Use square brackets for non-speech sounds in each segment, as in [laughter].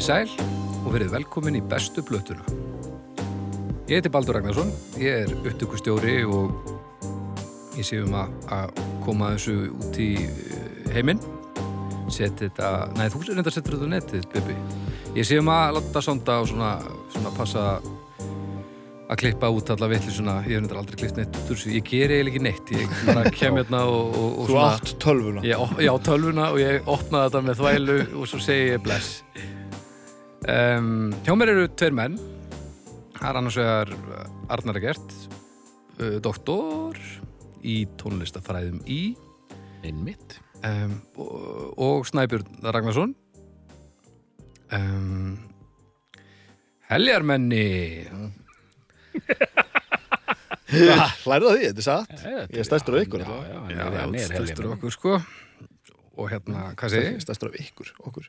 Í sæl og verið velkomin í bestu blötuna. Ég heiti Baldur Ragnarsson, ég er upptökustjóri og ég sé um að, koma þessu út í eh, heiminn. Sett þetta, nei þú reynda að setja þetta á netið, Bibi. Ég sé um að láta sonda og svona, svona passa að klippa út alla vitli svona, ég hef nefndar aldrei klippt neitt út úr þessu, ég ger eiginlega ekki neitt, ég kem hérna og, og, og Þú átt tölvuna Ég, já, tölvuna og ég opnaði þetta með þvælu og svo segi ég bless. Um, hjá mér eru tveir menn. Það er annars vegar Arnar Egert, uh, doktor í tónlistafræðum í Einmitt. um, og, og Snæbjörn Ragnarsson. Um, heljarmenni. Hlærið að því, þetta er satt Ég Ég er stærstur af ykkur stærstur heljarmenni. okkur sko. Og hérna, hvað segi Ég stærstur af ykkur, okkur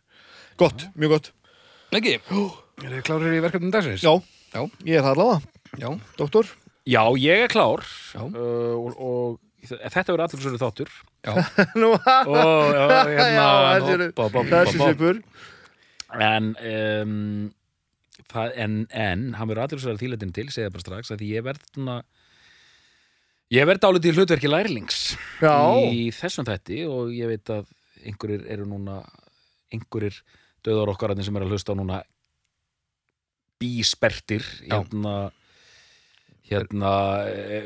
Gott, mjög gott Ekki. [gasps] Er þið klárir í verkefnum dagsins? Já, Já. ég er það allavega, Já. doktor Já, ég er klár Já. uh, og, og þetta verður allir svona þáttur Já. [laughs] Nú, og já, hérna bop, bop, Þessi svipur En um, það, en, en hann verður allir svona þýletin til segja bara strax að því ég verð svona ég verð dálítið í hlutverki lærlings Já, í þessum þætti og ég veit að einhverjir eru núna einhverjir döður okkar sem eru að hlusta á núna bíspertir Já. hérna hérna e,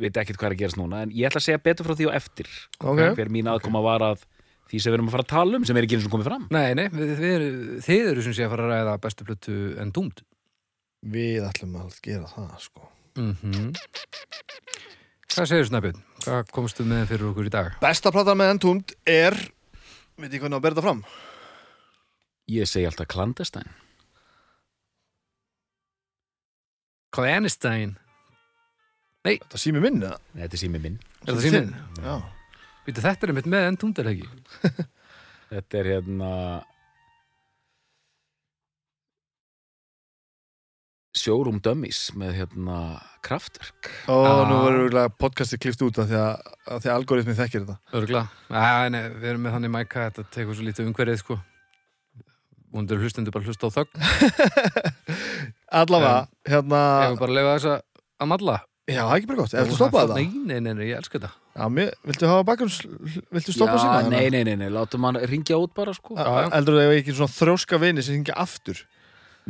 veit ekkert hvað er að gerast núna en ég ætla að segja betur frá því á eftir ok hver mín aðkoma var að því sem við erum að fara að tala um sem er ekki eins og komið fram Nei, nei, við, við, eru- þið eru sem sé að fara að ræða bestu plötu en dúmt. Við ætlum að gera það, sko Mm Hvað segir Snæbjörn? Hvað komstu með fyrir okkur í dag? Besta platan með Entúnd er Veit ég hvernig að berða fram? Ég segi alltaf klandestæn Clandestine. Þetta sími minn, eða? þetta er sími minn Er það síminn? Já Býtu, þetta er einmitt með en dúmt er það ekki? [laughs] þetta er hérna Showroom Dummies með hérna kraftverk Ó, Ah. nú verður podcastið klift út af því að, að því að algoritmið þekkir þetta Örgla. Nei, við erum með þannig mæka að þetta tekur svo lítið umhverfið, sko. Vondur hlustendur bara hlusta á þögn. [laughs] Allavega, hérna Ef við bara leifa þess að malla. Já, það er ekki bara gott, eftir stoppaði það? Nei, nei, nei, nei, ég elska þetta. Já, mér, viltu hafa bakgrunns Viltu stoppa Já, síma? nei, nei, nei, nei, látum hann ringja út bara sko Já, já. Eldur það ekki svona þrjóska vini sem hingja aftur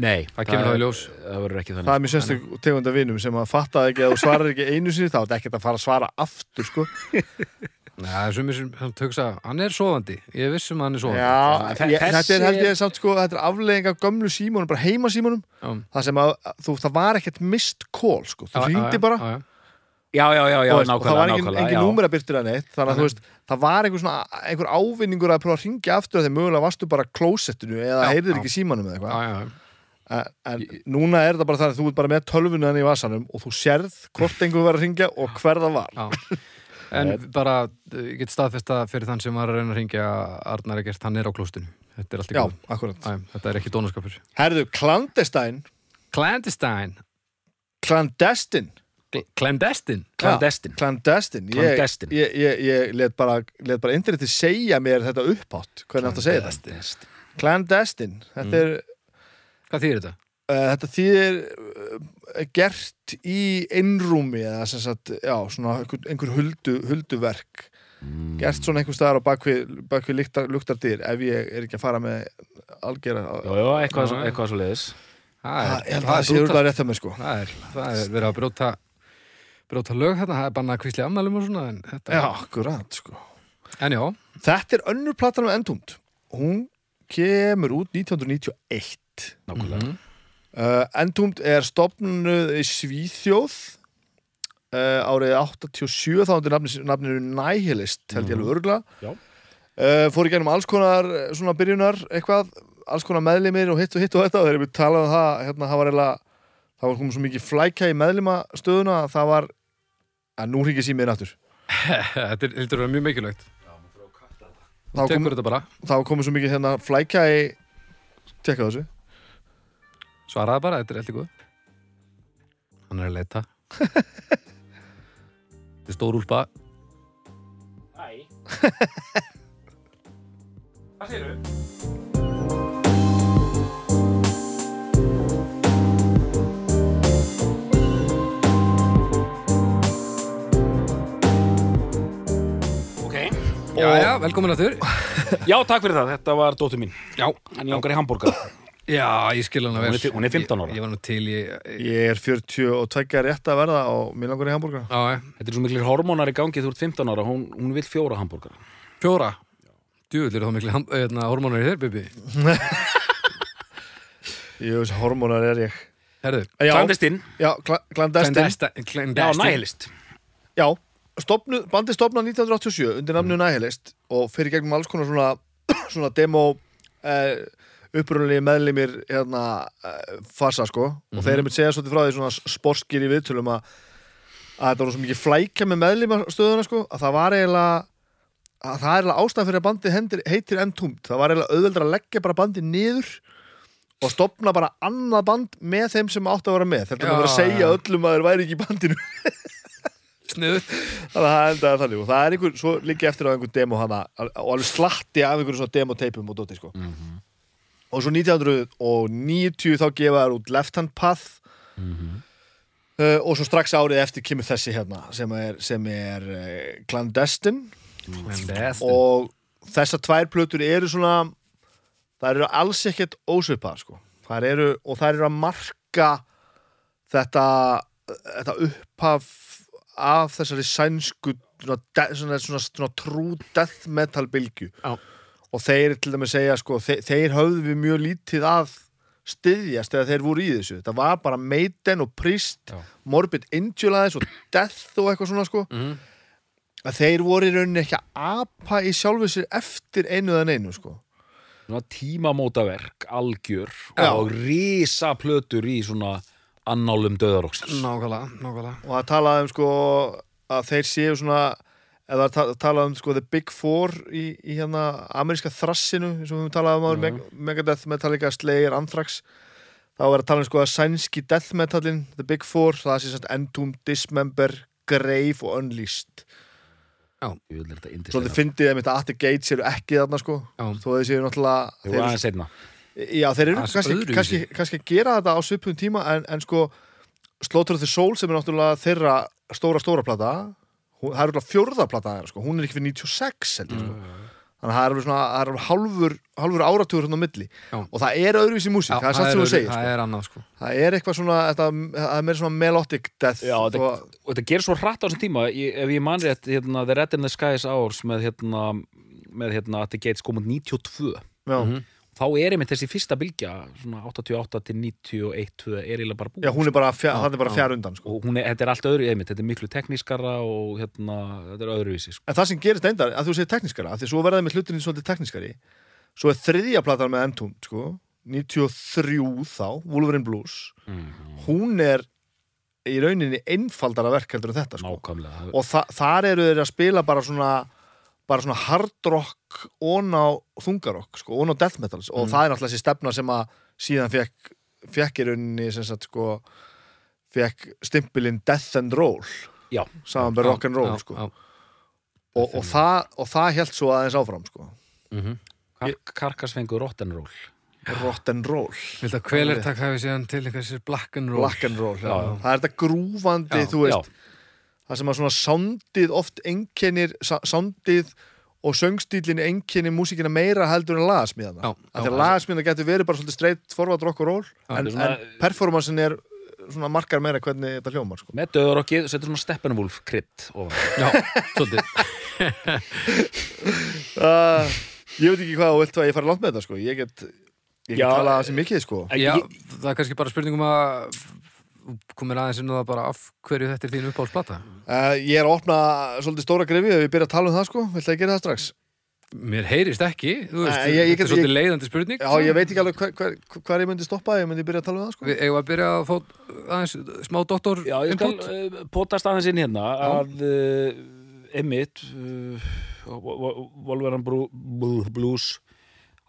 Nei, Það kemur þá í ljós. Það verður ekki þannig Það er mjög sérstök tegunda vinum sem að fatta ekki að þú svarar ekki einu sinni þá er þetta ekkert að fara að svara aftur sko. [laughs] Nei, það er sem sem hugsa, hann er sofandi. Ég er viss um að hann er sofandi. Já, ég, þetta þessi er held ég samt sko þetta er aflegging af gömlu símónum, bara heima símónum Já. það sem að þú, það var ekkert mist call sko, þú Já, já, bara já, já. Já, já, já, já, þú veist, og það var nákvæmlega, engin, nákvæmlega engin já. númera byrtir að neitt þannig að þú veist, það var einhver svona einhver ávinningur að prófa að ringja aftur þegar mögulega varstu bara klósettinu eða Já, heyrðir já. ekki í símanum eða eitthvað Já, já, já. en, en núna er það bara þannig að þú ert bara með tölvuna hann í vasanum og þú sérð hvort einhver var að ringja og hver það var Já. En bara, uh, ég get staðfesta fyrir þann sem var að reyna að ringja Arnar Egert, hann er á klóstinu. Þetta er allt í Já, góð. akkurat Æ, Þetta er ekki dónaskapur. Herðu, Clandestine Clandestine. Clandestine Cl- Clandestine. Clandestine Clandestine Ég, ég, ég, ég let bara, bara interneti segja mér þetta upphátt hvernig átt að segja þetta Clandestine Clandestine Þetta er Hvað þýðir þetta? Uh, Þetta þýðir uh, gert í innrúmi eða sem sagt, já, svona einhver, einhver huldu, hulduverk. Mm. gert svona einhver staðar á bakvið, lyktar, luktardyr ef ég er ekki að fara með já, eitthvað, eitthvað svo leiðis Það Það er, það er sko. Það er, það er verið að brjóta brjóta lög hérna, það er að kvísli ammælum og svona en, þetta, Já, akkurat sko. En já, Þetta er önnur platan með Endúnd Hún kemur út 1991 Nákvæmlega. Mhm. Uh, Endúnd er stopnuð í Svíþjóð uh, árið 87 þá undir nafni, nafninu Nihilist held ég alveg örgla Já. uh, fór í gennum alls konar eh, svona byrjunar eitthvað, alls konar meðlimir og hitt og hitt og þetta og þegar við talaðum um það hérna, það var eiginlega það var komið svo mikið flækja í meðlimastöðuna að það var að nú hringið símiðin aftur. [laughs] Þetta er, heldur að vera mjög mikilvægt. Þá kom, Tekur þetta bara, þá komið svo mikið hérna flækja í tekka þessu Svaraði bara, þetta er eitthvað góð. Hann er að leita. [laughs] þetta er stór úlpa. Æ. [laughs] Hvað séu þau? Já, já, velkomin að þur Já, takk fyrir það, þetta var dóttu mín Já, hann langar í hambúrgar já, ég skil Hún er fi- hún er 15 ára. Ég, ég var nú til í Ég er 42 rétt að verða og mér langar í hambúrgar Já, Þetta er svo miklir hormónar í gangi þú ert 15 ára Hún, hún vil fjóra hambúrgar fjóra? Djúvill eru þá miklu hérna, hormónar í þér, Bibi? [laughs] Jú, þessi hormónar er ég. Herðu, Klandestinn, já kla- klandestin Clandesta- já, nælist Já, stopnu, bandi stopnað 1987 undir namnu Nihilist og fyrir gegnum alls konar svona, [coughs] svona demo eh, upprunalegi meðlimir hérna, eh, fasa sko. Og þeir eru mitt segja svolítið frá því svona sporskir í viðtölum að, að þetta voru svo mikið flækja með meðlimastöðuna sko að það var eiginlega að það er eiginlega ástæð fyrir að bandið hendir, heitir M-Tumt það var eiginlega auðveldur að leggja bara bandið niður og stopna bara annað band með þeim sem átt að vera með. Þetta er að vera að segja öllum að þeir væri ekki í bandinu. [laughs] Sniðut þannig að það endaði þannig. Og það er einhver, svo líka eftir á einhver demo hana og alveg slatti af einhverjum svona demoteipum og dóti sko og svo 1990 þá gefa þær út Left Hand Path uh, og svo strax árið eftir kemur þessi hérna sem er, sem er uh, Clandestine Clandestin og þessar tvær plötur eru svona það eru alls ekkert ósvipað sko. eru, og það eru að marka þetta þetta upphaf af þessari sænsku svona, svona, svona, svona trú death metal bylgju Já. Og þeir til dæmis segja sko, þeir, þeir höfðu við mjög lítið að styðjast þegar þeir voru í þessu það var bara Maiden og Priest Já. Morbid Angel aðeins og Death og eitthvað svona sko Mhm. að þeir voru í rauninni ekki að apa í sjálfu sér eftir einu eða neinu sko. Svona tímamótaverk, algjör Já. og risa plötur í svona annálum döðaróksins Nákvæmlega, nákvæmlega og það talaði um sko að þeir séu svona eða ta talaði um sko The Big Four í, í hérna ameríska þrassinu eins og við höfum talað um áður Meg Megadeth, Metallica, Slayer, Anthrax. Þá var að tala um sko að sænski death metalin The Big Four, það sé sérst Entomb, Dismember, Grave og Unleashed. Jú, þetta er Svolítið indislega fyndið að At the Gates eru ekki þarna sko. Já. þó að þeir séu náttúrulega Jú, þeir eru aðeins einna Já, þeir eru kannski, kannski, kannski að gera þetta á svipum tíma en, en sko Slaughter of the Soul sem er náttúrulega þeirra stóra stóra plata hún, það er alveg fjórða plata þeirra, sko. hún er ekki fyrir 96 held ég, sko. þannig að það er alveg svona það er alveg hálfur, hálfur áratugur hérna á milli Já. og það er öðruvísi músík, það er satt sem þú segir Það sko. er annað sko það er eitthvað svona, þetta, það er meira svona melodic death Já, þetta, og, og þetta gerir svo hratt á þessum tíma ég, ef ég man rétt, hérna, The Red in the Skies Hours með hérna, með hérna At the Gates komund 92 já, Mhm. Þá er einmitt þessi fyrsta bylgja svona 88 til 91 2, er eiginlega bara búin já, hún er bara, fjár, Já, er bara já. fjár undan sko. og er, þetta er allt öðru einmitt, þetta er miklu teknískara og hérna, þetta er öðruvísi sko. en það sem gerist eindar, að þú segir teknískara að því svo verðið með hlutinni svolítið teknískari svo er þriðja platan með Entombed sko, 93 þá, Wolverine Blues hún er í rauninni einfaldara verk heldur en þetta sko. og þa þar eru þeir að spila bara svona bara svona hard rock ón á þungarokk, sko, ón á death metals og það er náttúrulega þessi stefna sem að síðan fekk, fekk í rauninni sem sagt sko fekk stimpilinn death and roll já, saman með rock and roll Já, sko. já. og, og, það, og það held svo aðeins áfram sko. Mhm. Kar Karkas fengur Rottenról rock and roll Viltu að kvelertak hafi síðan til einhversir black and roll black and roll, já. Já, já. það er þetta grúfandi Já, þú veist, það sem að svona sándið oft einkennir, sándið og söngstílinn einkennir músíkina meira heldur en lagasmíðana að lagasmíðana getur verið bara svolítið straight forward rock og roll Já, en, er svona- en performancein er svona markar meira hvernig þetta hljómar sko. með döðarokkið setur svona Steppenwolf krydd ofan. Já, [laughs] svolítið uh, [laughs] ég veit ekki hvað þú vilt að ég fara langt með þetta sko. ég get, ég get Já, talað þessi mikið sko. Já, Ég- það er kannski bara spurning um að komir aðeins inn á það bara af hverju þetta er þín uppáhaldsplata? Uh, ég er að opna svolítið stóra grefi ef ég byrja að tala um það sko. vilt að ég gera það strax? Mér heyrist ekki, þú veist, Nei, ég- ég þetta get- er svolítið leiðandi spurning. Já, ég veit ekki alveg hver, hver, hver ég myndi stoppa ég myndi byrja að tala um það sko. Við eigum að byrja að fá aðeins smá doktor Já, ég skal input. uh, potast aðeins inn hérna að uh, Emmitt uh, Volveran Blues.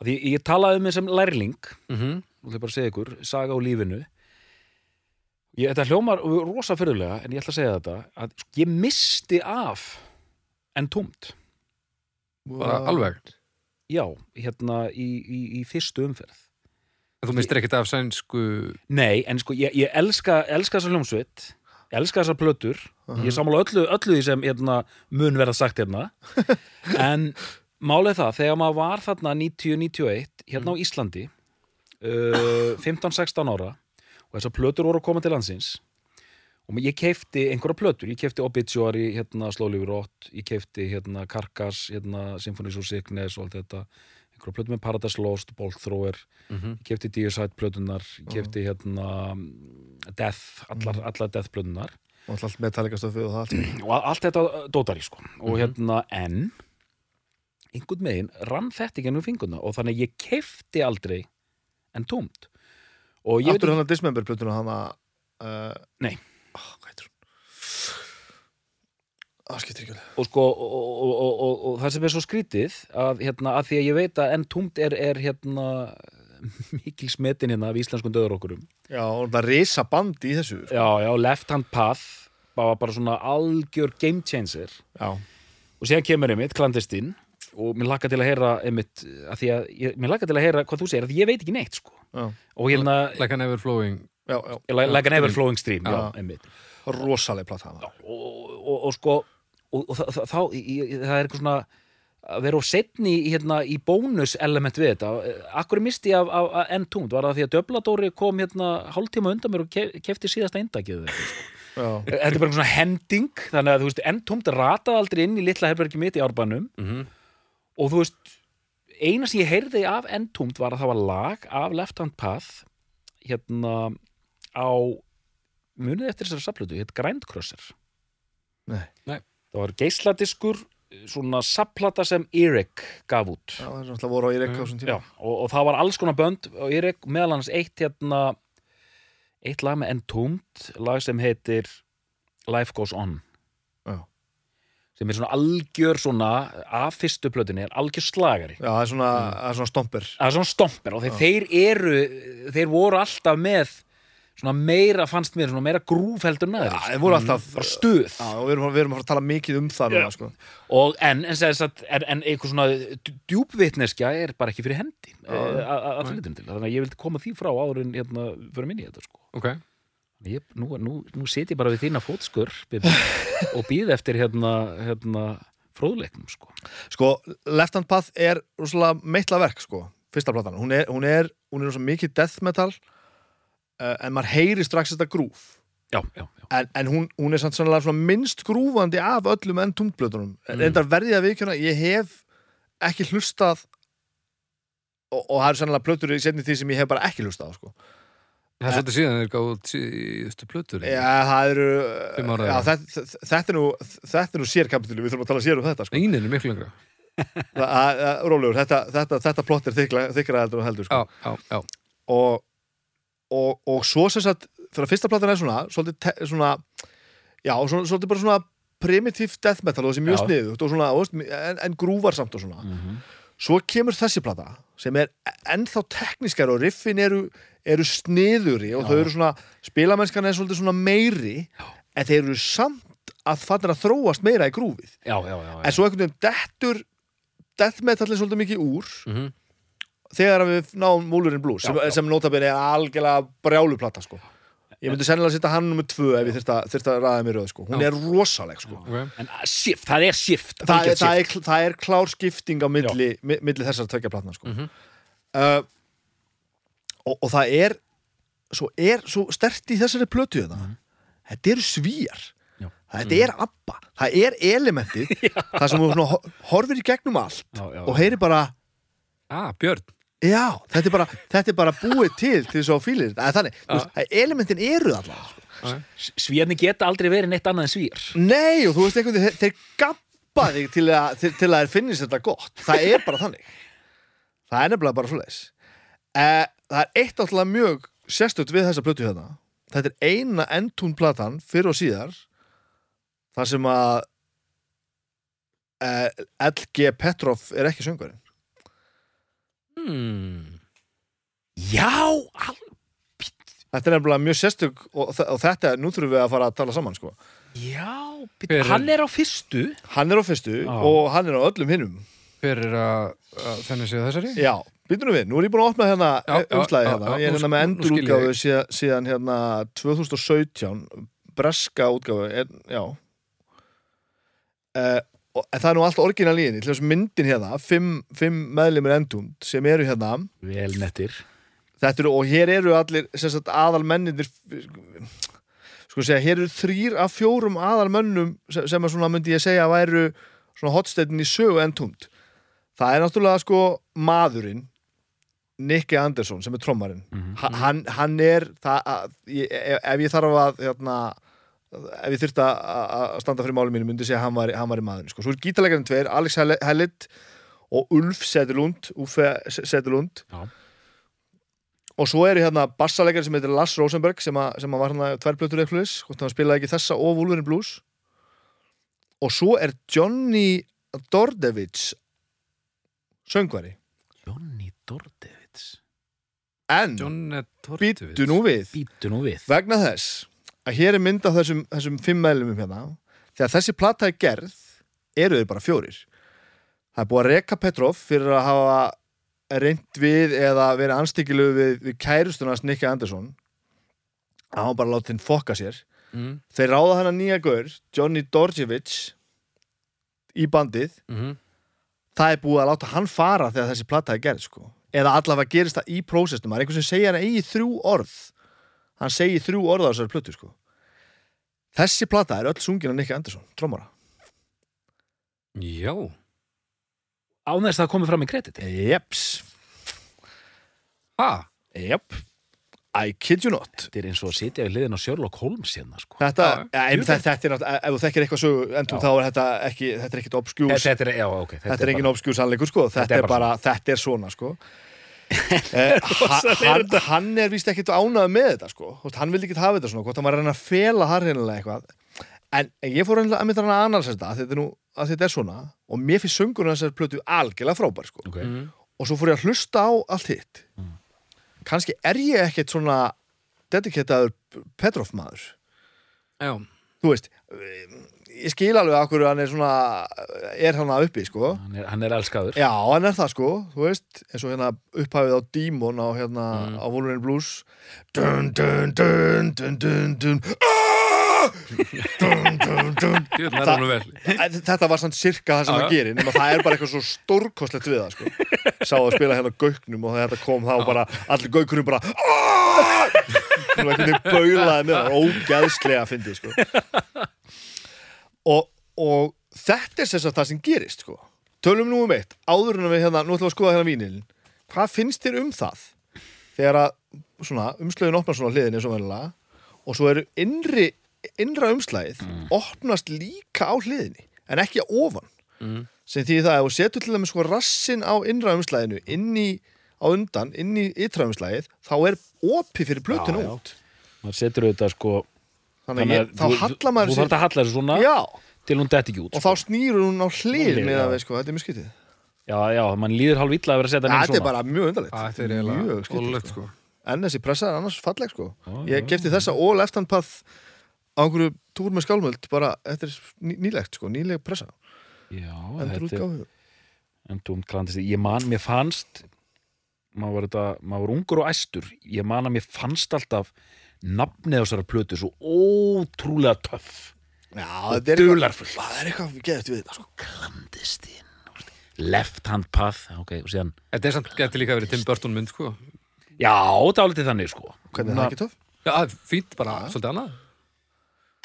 Að ég, ég talaði um þessum lærling. Mhm. og það bara að segja ykkur, saga á lífinu ég, þetta hljómar rosa fyrirlega en ég ætla að segja þetta að sko, ég misti af en tómt. Bara alveg? Já, hérna í, í, í fyrstu umferð. Þú mistir ekkert af sænsku Nei, en sko, ég, ég elska, elska þessar hljómsveit ég elska þessar plötur. Ég sammála öllu, öllu því sem hérna, mun verða sagt hérna. [laughs] En Málið er það, þegar maður var þarna 90-91 hérna á Íslandi uh, 15-16 ára og þessar plötur voru að koma til landsins. Og ég keifti einhverja plötur, ég keifti Obituary, hérna Slowly We Rot ég keifti hérna Carcass, hérna Symphonies of Sickness og allt þetta. Einhverja plötur með Paradise Lost, Bolt Thrower. Mhm. ég keifti Deicide plötunar ég keifti hérna Death, allar, allar Death plötunar og alltaf Metallica stöfið og allt. [clears throat] Og allt þetta dótar í sko. Og hérna en einhvern megin rann þetta ekki ennum fingurna. Og þannig ég kefti aldrei en tómt. ég Áttur veit hann að Dismember plötuna hann að uh, Nei. oh, Hvað heitir hún? Það skiptir ekki alveg og sko og, og, og, það sem er svo skrítið að, hérna, að því að ég veit að en tómt er, er hérna [laughs] mikil smetin hérna af íslenskum döður okkurum Já, og það risa band í þessu sko. já, já, Left Hand Path var bara svona algjör game changer Já, og síðan kemur einmitt klandestinn og mér lakka til að heyra einmitt að því að ég, mér lakka til að heyra hvað þú segir að ég veit ekki neitt sko og hérna Like an ever flowing já, já. like, like an ever flowing stream já, Já. einmitt. Rosaleg plata hann og, og, og sko og, og það, það, þá, í- í- það er eitthvað svona að vera of setni í, hérna, í bónus element við þetta. Akkur misti ég af, af, af N-tungt var það því að Döbladóri kom hérna hálftíma undan mér og kef, kefti síðasta eindakið Já, þetta er bara svona hending þannig að þú veist N-tungt rataði aldrei inn í litla herbergi mitt í árbænum. Mhm. og þú veist eina sem ég heyrði af N-tungt var að það var lag af Left Hand Path hérna á munið eftir þessari saflutu, hétt Grindcrosser nei. Það var geisladiskur svona sapplata sem Erik gaf út. Já, það er náttúrulega voru á rekka á þessum Já, tíma og, og það var alls konar bönd og Erik meðal hans eitt hérna eitt lag með Entombed lag sem heitir Life Goes On. Já. Sem er svona algjör svona af fyrstu plötunni er algjör slagari. Já, það er svona, Mm. það er svona stomper. Það er svona stomper og þeir, þeir eru þeir voru alltaf með svona meira fannst mér, svona meira grúf heldur Já, þeir voru alltaf bara stuð. Já, og við erum, við erum að fara að tala mikið um það núna, sko. Og en, en, en, en, en eitthvað svona djúpvitneskja er bara ekki fyrir hendi eh, að litum til, þannig að ég vildi koma því frá áður en hérna, fyrir minni þetta sko. Ok, ég, nú, nú, nú sit ég bara við þína fótskur og býð eftir hérna, hérna fróðleiknum sko. Sko, Left Hand Path er meitla verk, sko Fyrsta platan, hún er, hún er, hún er mikið death metal uh, en maður heyri strax þetta grúf já, já, já, en, en hún, hún er sannlega minnst grúfandi af öllum enn tungblötunum mm. reyndar verði að viðkjöna, ég hef ekki hlustað og, og það eru sannlega plötur í setni því sem ég hef bara ekki hlustað sko. Það er svolítið síðan þeir gáðu síðustu plötur Já, það eru já, þetta, þetta, er nú, þetta nú sérkapitulu, við þurfum að tala sér um þetta sko. Einin er miklu lengra Rólegur, þetta, þetta, þetta plott er þykra heldur og heldur sko. Já, já, já og, og, og svo sem sagt þegar fyrsta platan er svona, svolítið, svona já, svolítið bara svona primitív death metal og þessi mjög sniðugt en, en grúvar samt og svona Mhm. svo kemur þessi plata sem er ennþá teknískar og riffin eru, eru sniðuri og þau eru svona, spilamennskan er svolítið svona meiri en þeir eru samt að fattir að þróast meira í grúfið já, já, já, en svo einhvern veginn dettur death metal er svolítið mikið úr Mhm. þegar að við náum Múlurinn Blues sem, sem notabene er algjörlega brjáluplata sko. ég myndi sennilega setja hann nummer tvö ef ég þyrst að, að ræða mér röð sko. hún Já. er rosaleg sko. Ok, en að, shift, það er shift það, er, algjört það, er, það er klár skipting á milli, mi- milli þessar tvekja platna sko. Mhm. uh, og, og það er svo er svo stert í þessari plötu þetta þetta eru svíjar Já. þetta er abba, það er elementið [laughs] það sem þú horfir í gegnum allt Já, já, og heyrir bara Ah, Björn Já, þetta er bara, þetta er bara búið til til þess að þetta. Þannig, veist, að elementin eru allar. Sko. Svíðni geta aldrei verið neitt annað en svíjar Nei, og þú veist einhvern veginn, þeir, þeir gappa þig til að, til, til að þeir finnist þetta gott. Það er bara þannig. Það er nefnilega bara svoleiðis. Eh, það er eitt alltaf mjög sérstött við þessa plötu hérna. Þetta er eina endtún platan fyrir og síðar þar sem að eh, LG Petrov er ekki söngurinn. hmm. Já, al... Þetta er nefnilega mjög sérstök og, og þetta, nú þurfum við að fara að tala saman sko. já Hver er- hann er á fyrstu Hann er á fyrstu Já. og hann er á öllum hinnum. Hver er að, að þenni séu þessari? Já, býtum við, nú er ég búin að opna hérna umslæði hérna, ég er hérna með ég. síðan, síðan hérna 2017 breska útgáfu er, já. Uh, og, en það er nú allt orginal í henni til þess myndin hérna, fimm, fimm meðlimir endund sem eru hérna. Vel nettir. Þetta eru, og hér eru allir sem sagt, aðal menninir sko segja, hér eru þrýr af fjórum aðal mönnum sem, sem er svona, myndi ég segja, væru svona hotsteitin í sögu endund það er náttúrulega sko maðurinn Nicky Andersson sem er trommarinn. Ha- hann, hann er það, að, ég, ef ef ég þarf að hérna, ef ég þyrfti að standa fyrir málum mínu myndi segja að hann var, hann var í maðurinn sko. svo er gítarleikarinn tveir, Alex Hell- Hellit og Ulf Sedelund Uffe Sedelund Já. og svo eru hérna bassaleikari sem heitir Lars Rosenberg sem, að, sem var hérna tværblötur eitthvað hvort hann spilaði ekki þessa og Wolverine Blues. Og svo er Johnny Dordevich söngvari. Johnny Dordevits en býttu nú við. Býtu nú við. Vegna þess að hér er mynd af þessum, þessum fimm meðlumum hérna þegar þessi plata er gerð eru þeir bara fjórir. Það er búið að reka Petrov fyrir að hafa reynd við eða verið anstíkilu við, við kærustunars Nicky Andersson að hann bara láti hinn fokka sér. Mm. þeir ráða hann að nýja gaur Johnny Dorjevich í bandið. Mm það er búið að láta hann fara þegar þessi plata er gerð sko. Eða allavega gerist það í prósestum það er einhvern sem segir hann eigi þrjú orð. Hann segi þrjú orð á þessari plötu sko. þessi plata er öll sungin af Nicky Andersson, trómara Já, án þess að það komið fram í krediti. Jeps, ha, jep. I kid you not. Þetta er eins og að sitja við liðin á Sherlock Holmes hérna sko. þetta, ja, ja, þetta, þetta er náttúrulega ef þú þekkir eitthvað endum Já. þá er þetta ekki þetta er ekkit obskjús þetta er, já, ok þetta er engin obskjús sannleikur sko. Þetta, Þetta er er bara, þetta er svona sko [laughs] hann, hann er víst ekkit ánað með þetta sko. Hann vildi ekki hafa þetta svona hvort hann var að reyna að fela það reynilega eitthvað. En en ég fór að mynda hann að annars þetta að þetta er nú að þetta er svona og mér finnst söngurinn þessar plötu algjörlega frábær sko. Ok. mm. og svo fór ég að hlusta á allt hitt. Mm. kannski er ég ekkert svona dediketaður Petrov maður. Já, þú veist ég skil alveg akkur hann er svona er hann að uppi sko hann, er, hann er elskaður já hann er það sko þú veist eins og hérna upphafið á Demon á hérna Mm. á Wolverine Blues dun dun dun dun dun dun Ah! dun dun dun [laughs] það Það- þetta var samt sirka það sem það gerir nema það er bara eitthvað svo stórkostlegt við það sko. sá að spila hérna gauknum og þetta kom þá bara allir gaukunum bara "Ah!" Svona einhvern veginn baulaði með það ógæðslega að fyndi sko. Og, og þetta er sagt það sem gerist sko. tölum nú um eitt áður en við hérna, nú ætlum við að skoða hérna vínilin hvað finnst þér um það þegar að svona, umslögin opnar svona hliðin eins og svo eru innri, innra umslæðið opnast líka á hliðinni en ekki að ofan mm. sem því það að ef þú setur til dæmis sko rassin á innra umslæðinu inn í á undan, inn í ytra umslæðið þá er opið fyrir já. út maður setur auðvitað sko þannig að ég, þá þú- hallar maður þú þarf að halla þessu svona já, til hún detti ekki út og sko. þá snýrur hún á hlið Hlið, með að við sko, þetta er mjög skytið já, já, mann líður hálf illa að vera að setja hann inn þetta er svona. bara mjög undarlegt. Það er mjög eiginlega skytið ólulegt sko. sko. En þessi pressa er annars falleg sko. Já, ég kefti þessa all left hand path á einhverju túr með skálmöld bara, þetta er ný, nýlegt sko, nýleg pressa. Já, endur þetta er útgáfu. Endum klandist ég man, mér fannst maður var, þetta, maður var ungur og æstur. Ég man að mér fannst alltaf nafnið á þessara plötu svo ótrúlega töff já, og er dularfull það er eitthvað geðt við þetta sko. Klandistin left hand path ok, og síðan Þetta er samt geti líka verið Tim Burton mynd sko. Já, það var litið þannig sko. Hvernig er það ekki töff? Já, það er fínt bara, svolítið annað.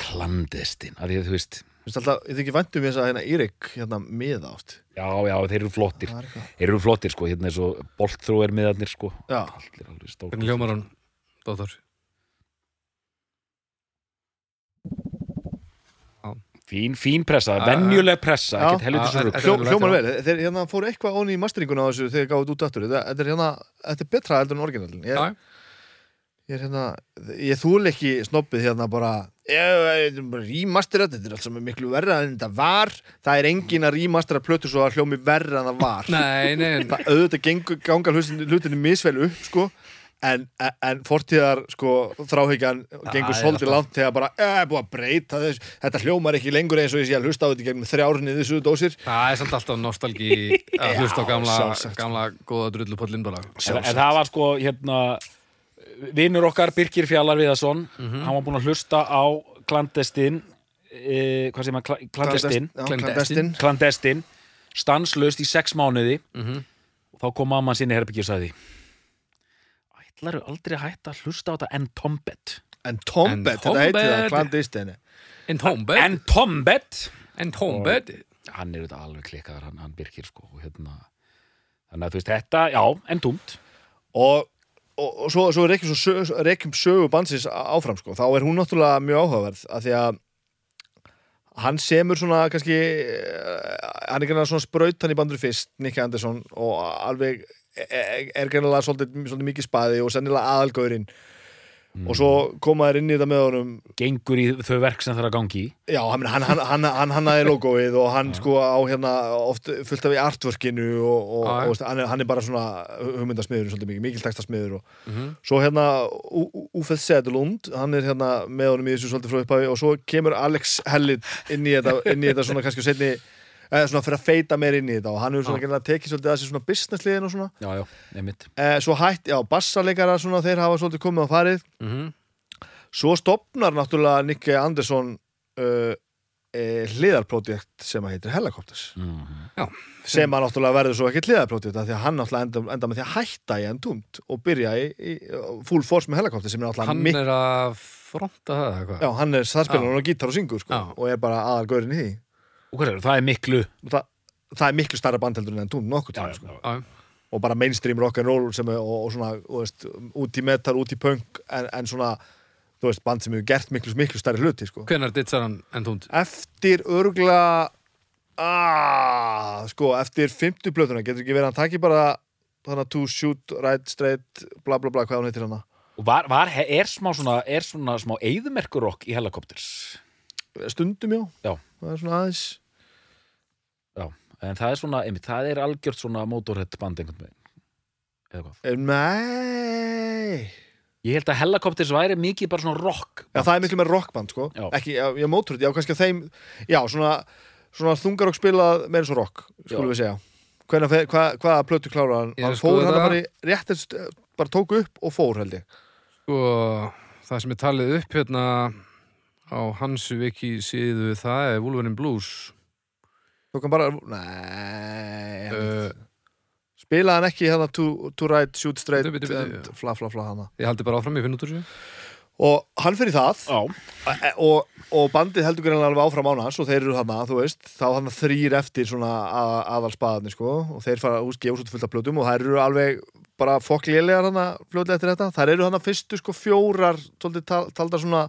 Klandistin, það er þú veist Finnst alltaf, ég þykir væntum þess að hérna Írik hérna miða átt já, já, þeir eru flottir. Er þeir eru flottir sko, hérna er svo boltþróir miðarnir sko. Já, Hvernig hljómar hann, Dóttar? Fín, fín pressa, Já, venjuleg pressa ekkert helviti Já, svo er hljómar vel, Þeir hérna fóru eitthvað ón í masteringuna á þessu þegar gáðu út aftur. Þetta þetta er hérna, þetta er betra heldur en orginalin Ég, Já, ég er hérna, ég þúl ekki snobbið hérna bara Rímastera, þetta er allt sem er miklu verra en þetta var. Það er engin að rímastera plötu svo að hljómi verra en það var. Nei, nei, nei. það auðvitað gengur, ganga hlutinu, hlutinu misvel upp sko en, en, fortíðar sko þráhyggjan gengur svolítið langt þegar bara er búið að breyta þess þetta hljómar ekki lengur eins og ég sé að hlusta á þetta gegnum þrjárni þessu dósir Það er samt alltaf nostalgi [laughs] að hlusta á gamla, gamla góða drullupollin bara en, en það var sko hérna vinnur okkar Birgir Fjallar Viðarsson Mhm. hann var búinn að hlusta á klandestin e, hvað sem að klandestin. Clandestine. klandestin, stanslaust í sex mánuði Mhm. og þá kom mamma sinni herbyggi og sagði ætlaru aldrei að hætta að hlusta á þetta en Tombet En Tombet, En þetta heitir það Tombet. Clandestine. En Tombed. En Tombet En Tombed. Hann er þetta alveg klikkaðar, hann, hann Birkir sko, og hérna þannig að þú veist þetta, já, en tómt og, og, og svo, svo reykjum, svo sög, reykjum sögu bandsins áfram sko. þá er hún náttúrulega mjög áhugaverð af því að hann semur svona kannski eh, hann er greinlega svona sprautan í bandur fyrst Nicky Andersson og alveg er, er greinlega svolítið, svolítið mikið spaði og sennilega aðalgaurinn og svo koma þær inn í þetta með honum gengur í þau verk sem það er að gangi Já, hann, hann, hann, hann, hann, hann hafði logoið og hann sko á hérna oft fullt af í artworkinu og, og, já. og hann, er, hann er bara svona hugmyndasmiður svolítið mikið, mikil textasmiður og Mhm. svo hérna Ufeð Sedlund, hann er hérna með honum í þessu svolítið frá upphafi og svo kemur Alex Hellit inn í þetta, inn í þetta svona kannski setni eða svona fyrir að feita meir inn í þetta og hann hefur svona gerðilega tekið svolítið að sér svona businessliðin og svona. Já, já, nefnitt eh, svo hætt, já, bassaleikara svona þeir hafa svolítið komið á farið. Mhm. Svo stopnar náttúrulega Nicky Andersson uh, e, hliðarprojekt sem að heitir Helicopters. Mm sem að náttúrulega verður svo ekki hliðarprojekt af því að hann náttúrulega enda, enda með því að hætta í endumt og byrja í, í full force með Helicopters sem er náttúrulega Hann er að fronta það eða hvað? Já, hann er þarspilur og gítar og syngur sko, og er bara aðalgaurin í því er það, það er miklu það, það er miklu starra bandheldur en endumt nokkuð tíma sko. Já, og bara mainstream rock'n'roll er og, og svona, veist, út í metal, út í punk en, en svona, veist, band sem hefur gert miklu, miklu starri hluti sko. Hvenær ditsar hann en tónd? eftir örgla ah, sko, eftir 50 plötuna getur ekki verið að hann taki bara þannig to shoot, right, straight bla bla bla, hvað hún heitir hana og var, var, er smá svona er svona smá eyðumerkurokk í helikopters stundum já, Já. það er svona aðeins en það er svona, einmitt, það er algjört svona motorhead band einhvern veginn. Eða hvað? Eh, nei. Ég held að helikopters væri mikið bara svona rock já, það er miklu með rockband sko. Já. ekki, já, ég mótur þetta, já, kannski að þeim já, svona, svona þungarokk spilað meira svo rock, skulum Já. við segja. Hvenær, fer- hvað, hvaða plötu klára hann? Hann skoða fór hann það. bara í réttist bara tók upp og fór held ég. Sko, það sem er talið upp hérna á hans viki síðu það er Wolverine Blues tók hann bara, nei uh, spilaði hann ekki hérna to, to right, shoot straight Bitu, bitu, bitu, and fla fla fla hana. Ég haldi bara áfram, ég finn út úr þessu og hann fyrir það. Já, e- og, og bandið heldur greinlega alveg áfram án hans og þeir eru þarna, þú veist, þá hann þrýr eftir svona að, aðalspaðarnir sko. Og þeir fara, hús, gefa svo fullt af plötum og þær eru alveg bara fokklélegar hana fljótlega eftir þetta, þær eru hana fyrstu sko fjórar, svolítið tal, taldar svona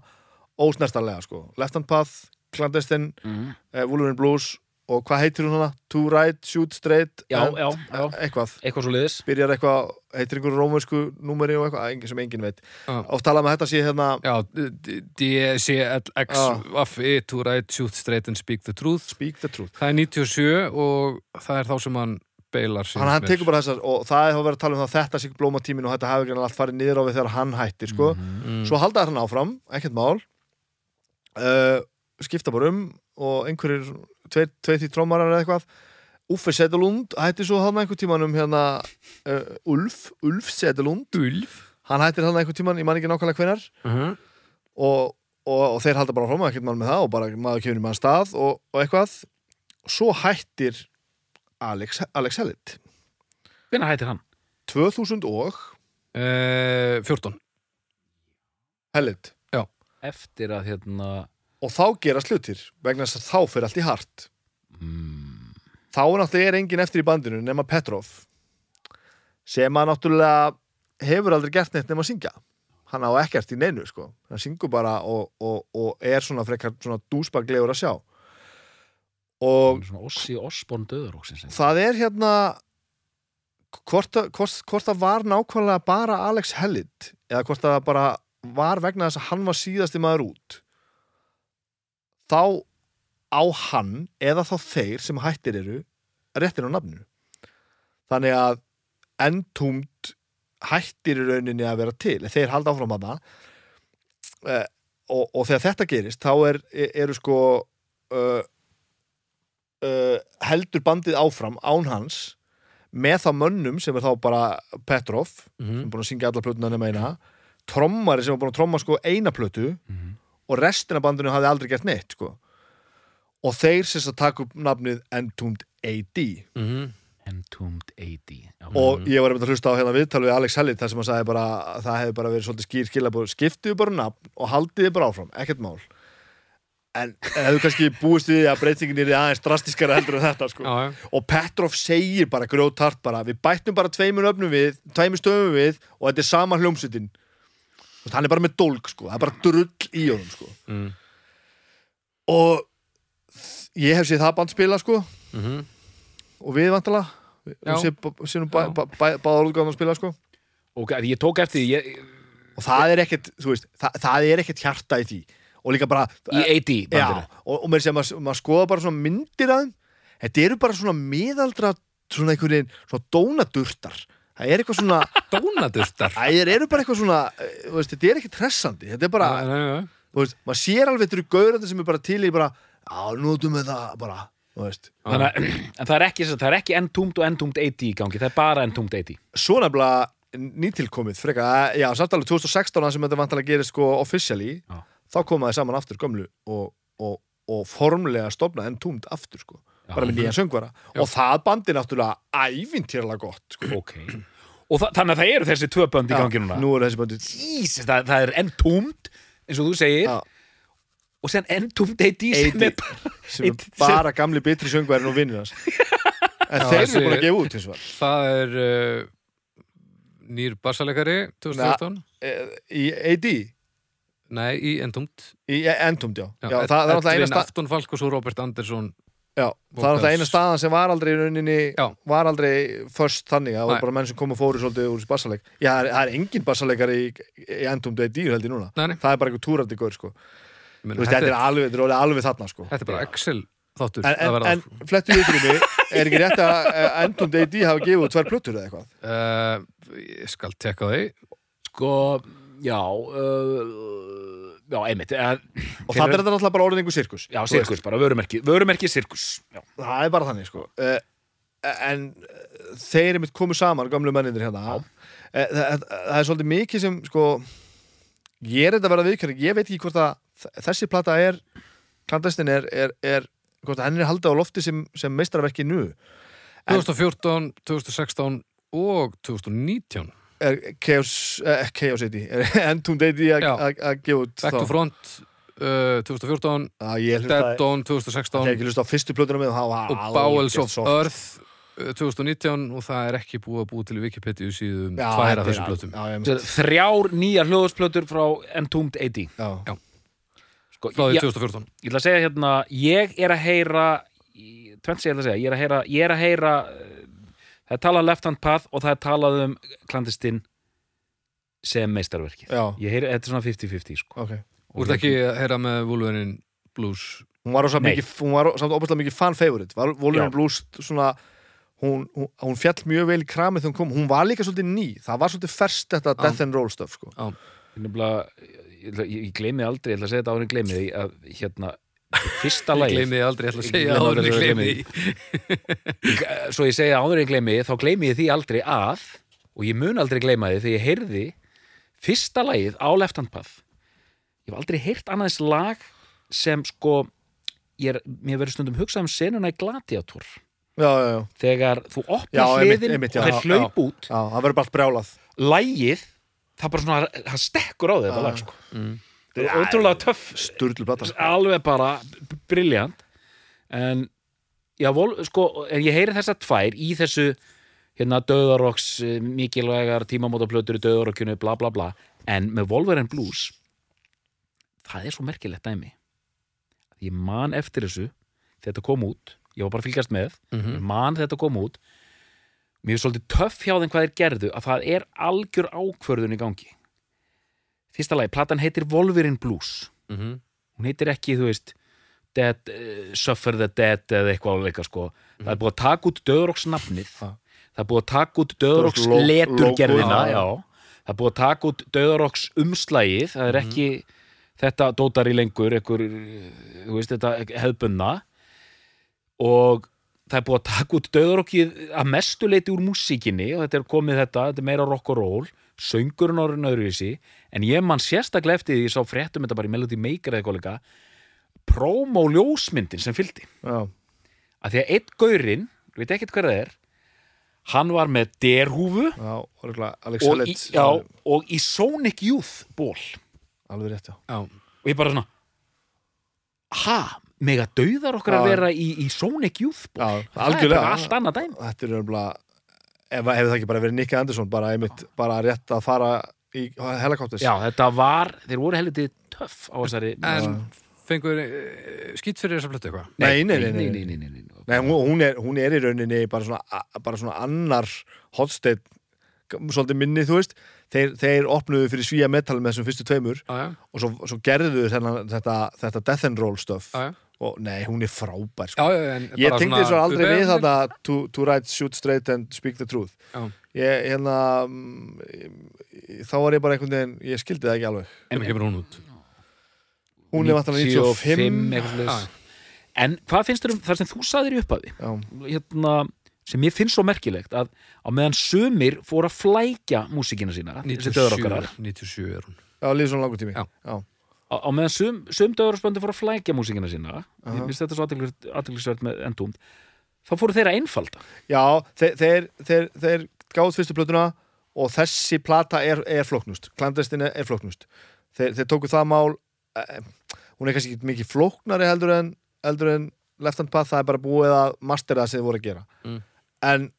ósnertanlega sko, Left Hand Path Clandestine, mm. eh, Wolverine Blues og hvað heitir hún hana? To right, shoot straight já, já, já, eitthvað. Eitthvað svo liðis byrjar eitthvað, heitir einhverju rómörsku númeri og eitthvað, engin sem engin veit. Oft talað með þetta sé hérna Já, D-C-L-X Já. Waffi, to write, shoot straight and speak the truth. Speak the truth. Það er 97 og það er þá sem hann beilar hann, hann tekur bara þessar og það er þá verið að tala um það að þetta sé blómatímin og þetta hafi ekki allt farið niður á við þegar hann hættir sko. mm. svo halda hann áfram, ekkert mál. Uh, skipta bara um og einhverjir tveir því trómarar eða eitthvað. Uffe Sedelund hættir svo hann einhver tíman um hérna uh, Ulf, Ulf Sedelund Ulf? Hann hættir hann einhver tíman, ég man ekki nákvæmlega hvenar uh -huh. og, og, og þeir halda bara áfram ekkert mál með það og bara maður kemur í mann stað og, og eitthvað. Svo hættir Alex, Alex Hellitt hvernig hættir hann? 2000 og? Uh, 14 Hellitt eftir að hérna og þá gerast hlutir vegna þess að þá fyrir allt í hart. Mm, þá er náttúrulega engin eftir í bandinu nema Petrov sem að náttúrulega hefur aldrei gert neitt nema að syngja. Hann á ekkert í neinu sko. Hann syngur bara og, og, og er svona frekar svona dúsbaglegur að sjá. Og Ossi Osborn döðuróksins það er hérna hvort, hvort, hvort það var nákvæmlega bara Alex Hellitt eða hvort það bara var vegna þess að hann var síðasti maður út þá á hann eða þá þeir sem hættir eru réttin á nafninu. Þannig að endúmt hættir í rauninni að vera til þeir halda áfram hana eh, og, og þegar þetta gerist þá er, eru sko uh, uh, heldur bandið áfram án hans með þá mönnum sem er þá bara Petrov sem er búin að syngja alla plötuna nema eina trommari sem er búin að tromma sko eina plötu Mhm. Og restina af bandinu hafði aldrei gert neitt sko. og þeir sem að taka upp nafnið Entombed AD Mhm. Entombed 80 já. og ég var að hlusta á hérna viðtal við Alex Hellit þar sem hann sagði bara að það hefði bara verið svolítið skýr skilabóð skiptiðu bara nafn og haldiði bara áfram, ekkert mál en hefðu kannski búist við að breytingin er aðeins drastiskara heldur en þetta sko. Já, já. og Petrov segir bara grjótart bara, við bættum bara tveimur öfnum við tveimur stöfum við og þetta er sama hljómsveitin Þú veist, hann er bara með dólg sko, það er bara drull í honum sko. Mm. og ég hef séð það band spila sko Mhm. og við vantala við Já. séð séð nú bá, Já. bá, bá, báðar útgáðan að spila sko og ég tók eftir því ég, og það er ekkert, þú veist, það, það er ekkert hjarta í því og líka bara í 80 já, bandinu og, og mér sem maður mað skoða bara svona myndir að þetta eru bara svona miðaldra svona einhvern veginn, svona dónadurtar það er eitthvað svona, Dónadurtar það eru bara eitthvað svona eh, veist, þetta er ekkert hressandi þetta er bara, já, já. þú veist, maður sér alveg þetta eru gaurandi sem er bara til í bara, já, notum við það bara, Þannig, að- [clears throat] en það er ekki, það er ekki Entombed og Entombed 80 í gangi, það er bara Entombed 80 svo nefnilega nýtilkomið freka, já, samt alveg 2016 sem þetta vantilega gerist sko officially þá komaði saman aftur gömlu og, og, og formlega stofna en túmt aftur sko. Bara með nýja söngvara. Og það bandi náttúrulega ævintýrlega gott sko. ok. Og það, þannig að það eru þessi tvö bönd í gangi núna? nú þessi bandi Jesus, það, það er Entombed eins og þú segir. Já. og sen Entombed 80 sem 80. er bara sem er Eitt- bara gamli bitri söngvarin og vinnur hans. [laughs] En Já, þeir eru búin að gefa út hins vegar. Það er uh, nýr bassalegari 2014 Eh, í AD Nei, í Entombed í Entombed, já, já, Já, það, það er náttúrulega eina Edvin stað Afton Falk og svo Robert Andersson Já, það er náttúrulega eina staðan sem var aldrei í rauninni, Já. var aldrei först þannig, það var bara menn sem kom og fóru svolítið úr þessi bassaleik. Já, það er, það er engin bassaleikar í, í endum degi dýr held ég núna. Nei, nei. Það er bara eitthvað túrandi gaur, sko. Meina, Þú veist, þetta er alveg, þetta er orðið alveg þarna, sko. þetta er bara Excel þáttur En, en, en flettu mig, er ekki rétt að eh, endum degi dýr hafa gefið út tvær plötur eða eitthvað? uh, Ég skal tekka því sko, já uh, já, einmitt uh, Og það er þetta náttúrulega bara einhver sirkus. já, sirkus, bara vörumerki vörumerki sirkus já. Það er bara þannig, sko. Uh, en uh, þeir er mitt komið saman, gamlu mennindir hérna. Uh, það, það er svolítið mikið sem, sko, ég er þetta að vera viðkjörning, ég veit ekki hvort að þessi plata er, klandestin er, er, er hvort að henni er haldið á lofti sem, sem meistarverki nú. En- 2014, 2016 og 2019 Er Chaos, eh, Chaos 80, er Entombed 80 að- gefa út Back to Front uh, 2014 ég hlusta, Dead Dawn ég hef 2016 ekki hlusta á fyrstu plötuna með það var og Bowels of soft. Earth uh, 2019 og það er ekki búið að búið til Wikipedia síðum Já, tvær þetta af þessum al- blötum Já, ég Þetta er þrjár nýjar hljóðsplötur frá Entombed 80 já. Já. sko, frá því ég, 2014 ég ætla að segja hérna ég er að heyra ég ætla að segja, ég er að heyra, ég er að heyra uh, það er talað left hand path og það er talað um klandistinn sem meistarverkið. Já, ég heyri, þetta er svona 50-50 sko. ok. Þú ert ekki að heyra með Wolverine Blues? Hún var, samt óbærslega mikið fan favorite. Var Wolverine Já. Blues svona hún, hún, hún fjall mjög vel í kramið þegar hún kom. Hún var líka svolítið ný, það var svolítið ferst þetta Death and Roll stuff sko. nefnilega, ég, ég, ég gleymi aldrei, ég ætla að segja þetta árin gleymi því að hérna, fyrsta Ég lagi gleymi því aldrei, ég ætla að Ég segja áður en ég aldrei, gleymi gleymi því. Svo ég segja áður en ég gleymi því, þá gleymi ég því aldrei að og ég mun aldrei gleyma því þegar ég heyrði fyrsta lagið á Left Hand Path. Ég hef aldrei heyrt annaðis lag sem sko ég er, mér verður stundum hugsað um senuna í Gladiator. Já, já, já, þegar þú einmitt, hliðin og þeir hlaup út. Já, það verður bara allt brjálað. Lagið, það bara svona það stekkur á þetta lag sko. Mm. Það er ótrúlega töff Sturlu plata sko. alveg bara briljant en sko, en ég heyri þessa tvær í þessu hérna döðaroks mikilvægar tímamótaplötur í döðarokkjunu, bla bla bla en með Wolverine Blues það er svo merkilegt dæmi. Ég man eftir þessu þetta kom út, ég var bara fylgjast með. Mhm. ég man þetta kom út. Mér er svolítið töff hjá þeim hvað þeir gerðu að það er algjör ákvörðun í gangi fyrsta lagi, platan heitir Wolverine Blues. Mhm. hún heitir ekki, þú veist Dead, uh, Suffer the Dead eða eitthvað eitthvað sko. Það er búið að taka út Döðróks nafnið Ha. það er búið að taka út Döðróks leturgerðina. það er búið að taka út Döðróks umslægið það er ekki þetta dótar í lengur ekkur, þú veist, þetta hefðbunna og það er búið að taka út Döðrókið að mestu leiti úr músíkinni og þetta er komið þetta, þetta er meira rock og roll söngurinn orðin öðruvísi en ég man sérstaklega eftir því ég sá fréttum þetta bara í Melody Maker eða eitthvað líka prómóljósmyndin sem fylgdi. Já, að því að einn gaurinn, ég veit ekkert hver það er hann var með derhúfu já, og í, já, og í Sonic Youth ból alveg rétt, já. Og ég bara svona ha, mega dauðar okkar að vera í, í Sonic Youth ból það er bara allt annað dæmi. Þetta er örgulega ef það ekki bara verið Nicky Andersson bara einmitt, bara rétt að fara í helikopters já, þetta var, þeir voru helviti töff á þessari en fengur uh, skýtt fyrir þessa plötu eitthvað? Nei, nei, nei, nei, nei. nei, nei, nei, nei. Nei, hún, hún, er, hún er í rauninni bara svona, bara svona annar hotsteinn, svolítið minni, þú veist. Þeir, þeir opnuðu fyrir svíja metal með þessum fyrstu tveimur Já, já, og svo, svo gerðu þennan, þetta, þetta death and roll stuff. Já, já, og nei, hún er frábær sko. já, já en ég tengdi svo aldrei við upphefð- þetta to, to write, shoot straight and speak the truth Já. ég, hérna mm, þá var ég bara einhvern veginn ég skildi það ekki alveg Hvernig kemur hún út? hún er vantanlega 95 eitthvað svoleiðis. Já. en hvað finnst þér um það sem þú saðir í upphafi hérna, sem ég finnst svo merkilegt að á meðan sumir fóru að flækja músíkina sína þessi döðarokkarar 97 er hún já, líður svona langur tími Já. Já. Á, á meðan sum, sum döðarspöndi fóru að flækja músíkina sína ég finnst þetta svo aðtillisvert með endúm þá fóru þeir að einfalda. Já, þeir, þeir, þeir, þeir gáð fyrstu plötuna og þessi plata er, er flóknust klandestin er flóknust. Þeir, þeir tóku það mál eh, hún er kannski ekki mikið flóknari heldur en, heldur en Left Hand Path, það er bara búið að mastera það sem þið voru að gera. Mm. en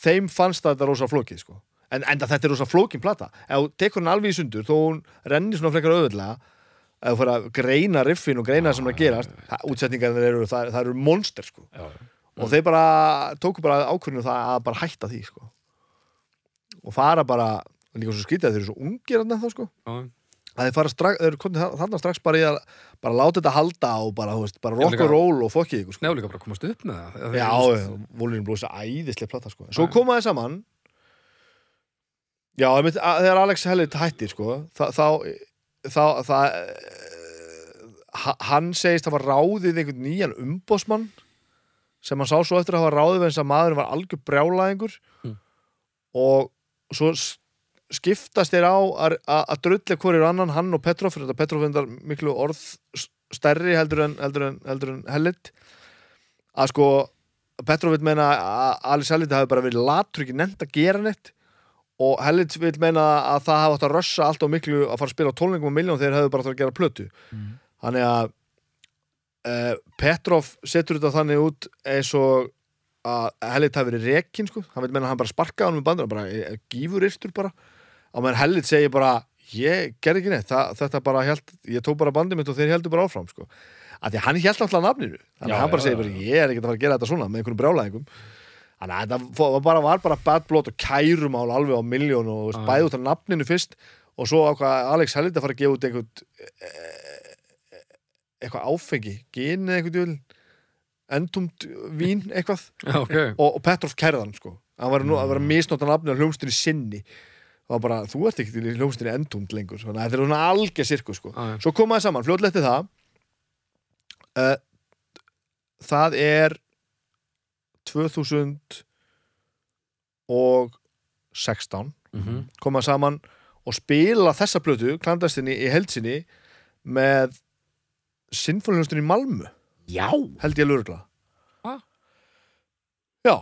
þeim fannst þetta rosa flókið sko. en enda þetta er rosa flókin plata. Ef þú tekur hann alveg í sundur þó hún renni svona frekar auðvitað ef þú fyrir að greina riffin og greina það sem er að gerast það- útsetningarnir eru, það, það eru monster sko. Já, og þeir bara tóku bara ákvörðinu það að bara hætta því sko. og fara bara líka svo skrítið að þeir eru svo ungir þarna þá sko. Já, að þeir fara strax, þeir eru þa- þarna strax bara í að bara láta þetta halda og bara, veist, bara rock and roll og fokkið sko. Og líka bara komast upp með það. Já, volurinn blóðs að æðislega plata sko. svo koma þeir saman. Já, að, þegar Alex Hellit hættir sko, þá þá, það eh, ha- hann segist að hafa ráðið einhvern nýjan umbósmann sem hann sá svo eftir að hafa ráðið eins að maðurinn var algjör brjálæðingur Mm. og svo skiptast þeir á að, drulli hverjur annan, hann og Petrov fyrir þetta Petrov endar miklu orð stærri heldur en, heldur en, heldur en Hellit að sko Petrov vil meina að Alice Hellit hafi bara verið latur ekki nefnt að gera neitt og Hellit vil meina að það hafi átt að rössa allt og miklu að fara að spila tólningum og miljón þegar hefur bara þarf að gera plötu Mm. þannig að uh, Petrov setur þetta þannig út eins og að Hellit hafi verið rekin sko. hann vil meina að hann bara sparkaði hann með bandur bara eh, gífur yrtur bara og meðan Hellit segir bara ég gerði ekki neitt, það, þetta bara held ég tók bara bandið mitt og þeir heldur bara áfram sko. að því hann held alltaf nafninu þannig að hann bara segir bara ég er ekki að fara að gera þetta svona með brjálæðingum þannig að var bara, var bara bad blood og kærumál alveg á miljón og Já. bæði út af nafninu fyrst og svo ákvað Alex Hellit að fara að gefa út einhvern eh, eitthvað áfengi gin eða djúl endumt vín eitthvað [laughs] Já, ok og, og Petrov kærðan sko hann var, nú, að vera misnóta nafni á hljómsdynni sinni og bara, þú ert ekki í hljómsdynni endumt lengur, þannig að þetta er svona algjör sirkus sko. Já, já. svo komaði saman, fljótlega eftir það uh, það er 2016 Mhm. koma saman og spila þessa plötu, klandastinni í heldsinni með sinfóniljónstunni í Malmö já, held ég lurgla Ah. já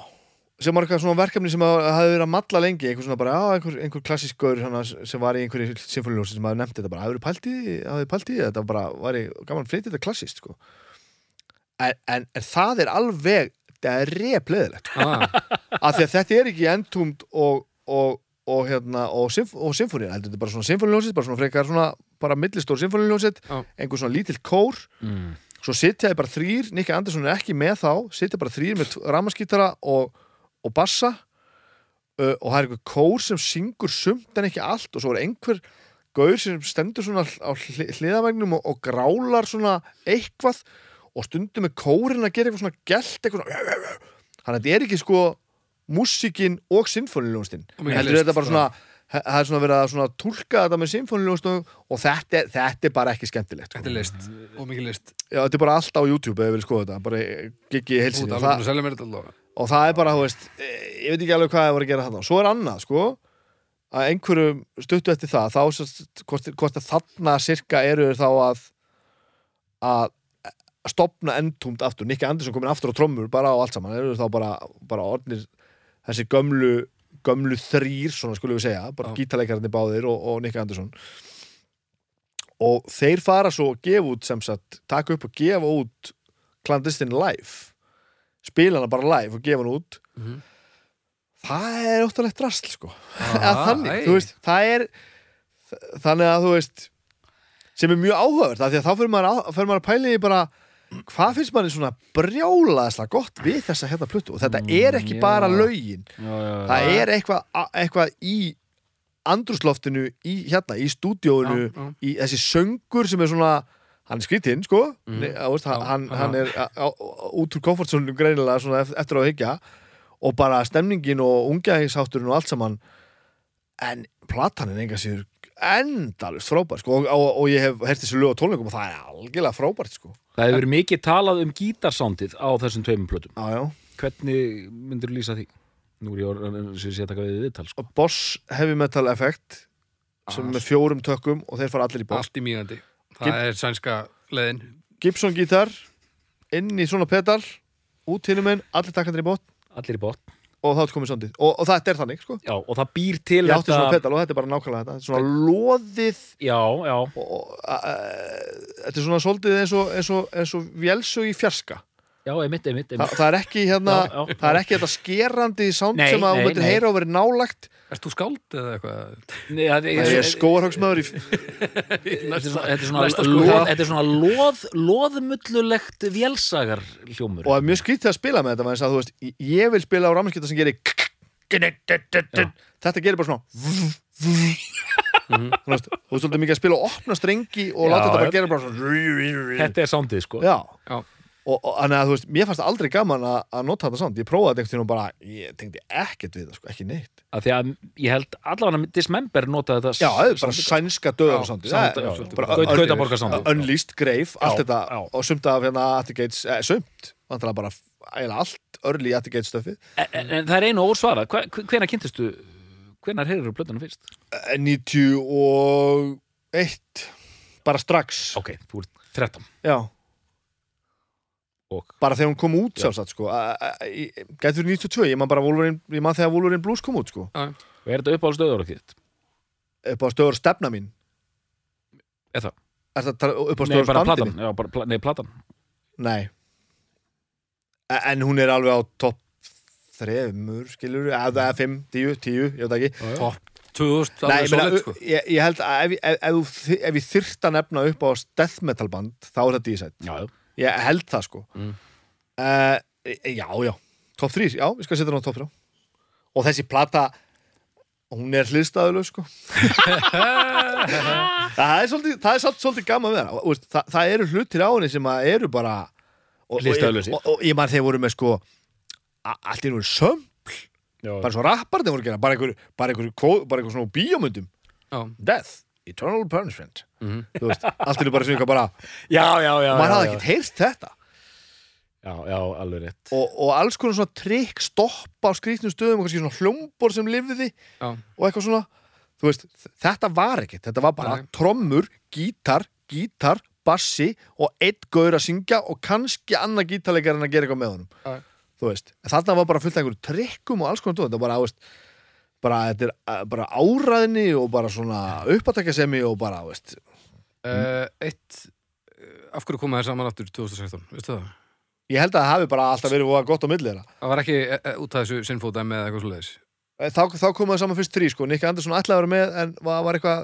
sem var eitthvað svona verkefni sem að- hafði verið að malla lengi einhver svona bara, já, einhver, einhver klassísk gaur sem var í einhverju sinfóniljósi sem hafði nefnt þetta bara, hafði verið pælt í því, hafði pælt í því þetta bara, var í gaman flytið þetta klassíst sko. en, en, en það er alveg það er repleðilegt Ah, [laughs] af því að þetta er ekki endtúmt og, og, og hérna og, symf heldur þetta er bara svona symfóniljónsett bara svona frekar svona, bara millistór symfóniljónsett Já. einhver svona lítill kór mm. svo sitjaði bara þrýr, Nicky Andersson er ekki með þá sitja bara þrýr með ramaskítara og, og bassa uh, og það er einhver kór sem syngur sumt en ekki allt og svo er einhver gaur sem stendur svona á hli, hliðavægnum og grálar svona eitthvað og stundum með kórin að gera eitthvað svona gælt eitthvað svona þannig að þetta er ekki sko músíkin og sinfóniljónstinn Og heldur þetta bara svona það er svona verið að svona túlka þetta með sinfóniljónstum og þetta, þetta er bara ekki skemmtilegt sko. Þetta er list og mikið list. Já, þetta er bara allt á YouTube ef við viljum skoða þetta, bara giggi í heilsinni. og, allavega. og það er bara, þú veist, eh, ég veit ekki alveg hvað það voru að gera þarna. Svo er annað, sko, að einhverjum stuttu eftir það, þá hvort, þarna sirka eru þá að, að stopna endtúmt aftur, Nicky Andersson komin aftur á trommur bara á allt saman, þeir eru þá bara, bara orðnir þessi gömlu gömlu þrýr, svona skulum við segja bara Já. gítarleikarnir báðir og, og Nicky Andersson og þeir fara svo að gefa út sem sagt, taka upp og gefa út Clandestine live. Spila hana bara live og gefa hana út. Mhm. það er óttalegt drasl sko. Aha, [laughs] þannig, veist, það er þannig að þú veist sem er mjög áhugavert, að þá fyrir maður, að, maður að pæla í bara hvað finnst manni svona brjálaðislega gott við þessa hérna plötu? Og þetta er ekki Mm, bara já. lögin. Já, já, það er eitthvað, eitthvað í andrúsloftinu í, hérna, í já. í þessi söngur sem er svona hann er skrítinn, sko. Já, hann, já. hann er á, á, út úr komfortzónunum greinilega svona eft- eftir að hyggja. Og bara stemningin og ungjæðishátturinn og allt saman. En platan er enga sér endalust frábær sko, og, og, og ég hef hert þessi lög á tónleikum og það er algjörlega frábært sko. Það hefur verið mikið talað um gítarsándið á þessum tveimum plötum. já, já. Hvernig myndir þú lýsa því? Nú er ég orðin sem sé að taka við viðtal, sko. og Boss Heavy Metal Effect sem er með fjórum tökum og þeir fara allir í boss Allt í mýgandi Það Gib- er sænska leðin Gibson gítar inn í svona pedal út hinnum einn, allir takkandir í bótt Allir í bótt. Og þá er komið sondið og, og þetta er þannig sko. Já, og það býr til ég átti þetta... svona pedal og þetta er bara nákvæmlega þetta. Þetta er svona loðið. Já, já, og, og, a, a, þetta er svona soldið eins og, eins og, eins og vélsug í fjarska já, einmitt, einmitt, Þa, einmitt. það er ekki hérna Já, já. það er ekki þetta skerandi sound Nei, sem að þú myndir heyra og verið nálagt Ert þú skáld eða eitthvað? Nei, það er skóarhóksmaður í [laughs] Þetta er svona, er loð, er loðmullulegt vélsagar hljómur. og það er mjög skrítið að spila með þetta þess að þú veist, ég vil spila á rafmannskita sem gerir þetta gerir bara svona þú veist, þú veist svolítið mikið að spila og opna strengi og láta þetta bara gera bara svona Þetta er sándið, sko. já, Já, og, þannig að þú veist, mér fannst aldrei gaman að, að nota þetta samt, ég prófaði þetta einhvern tímann og bara, ég tengdi ekkert við það, sko, ekki neitt Af því að ég held allavega Dismember notaði þetta já, það er bara sænska döðar Já, samt, Sánd- það já, svolítið. bara Gaut- un- Gautaborgarsándið. unleased, greif, allt þetta og sumt af hérna Attigates, eh, sumt vantilega bara eiginlega allt early Attigates stöfið En, en, það er einu ósvarað. Hva, hvenær kynntistu, hvenær heyrður þú plötuna fyrst? 91 bara strax Ok, þú ert 13. já, Og bara þegar hún kom út Já. sjálfsagt sko gætur 92, ég man bara Wolverine, ég man þegar Wolverine Blues kom út sko já, og er þetta uppáhalds stöður þitt? upp á stöður stefna mín Er það? er það upp á stöður standi mín? Já, bara, nei, platan. nei E- en hún er alveg á topp þremur, skilur eða 5, 10, 10, ég veit ekki topp 2000 Nei, meina, solid, sko. ég, ég held að ef, ef, ef, ef ég þyrft að nefna upp á death metal band þá er Já, já. Ég held það sko. Mm. uh, Já, já, top 3 Já, við skal setja hann á top 3 Og þessi plata Hún er hliðstæðuleg sko. [laughs] Það er svolítið Það er svolítið, gaman við hana. Veist, það, það eru hlutir á henni sem eru bara og, og, ég man þeir voru með sko Allt í nú söm já. Bara svo rappar þeir voru að gera Bara einhver, bara einhver, bara einhver svona bíómyndum. Já, Death, Eternal Punishment mhm. Þú veist, allt nú bara eitthvað bara [laughs] já, já, já. Maður hafði ekkert heyrt þetta Já, já, alveg rétt. og, og alls konar svona trikk stoppa á skrýtnum stöðum og kannski svona hljómbor sem lifði já, og eitthvað svona þú veist, þetta var ekkert, þetta var bara Nei. trommur, gítar, gítar bassi og einn gaur að syngja og kannski annar gítarleikar en að gera eitthvað með honum Já. þú veist, þarna var bara fullt af einhverjum trikkum og alls konar þetta bara, þú veist bara, þetta er eh, bara áræðni og bara svona uppátækjasemi og bara, veist, Uh, eitt uh, af hverju koma þér saman aftur 2016, veistu það? ég held að það hafi bara alltaf verið gott á milli þeirra. Það var ekki uh, út af þessu sinnfóta með eitthvað svoleiðis? Eh, þá, þá komuðu saman fyrst þrý sko, Nick Andersson ætlaði að vera með en var, var eitthvað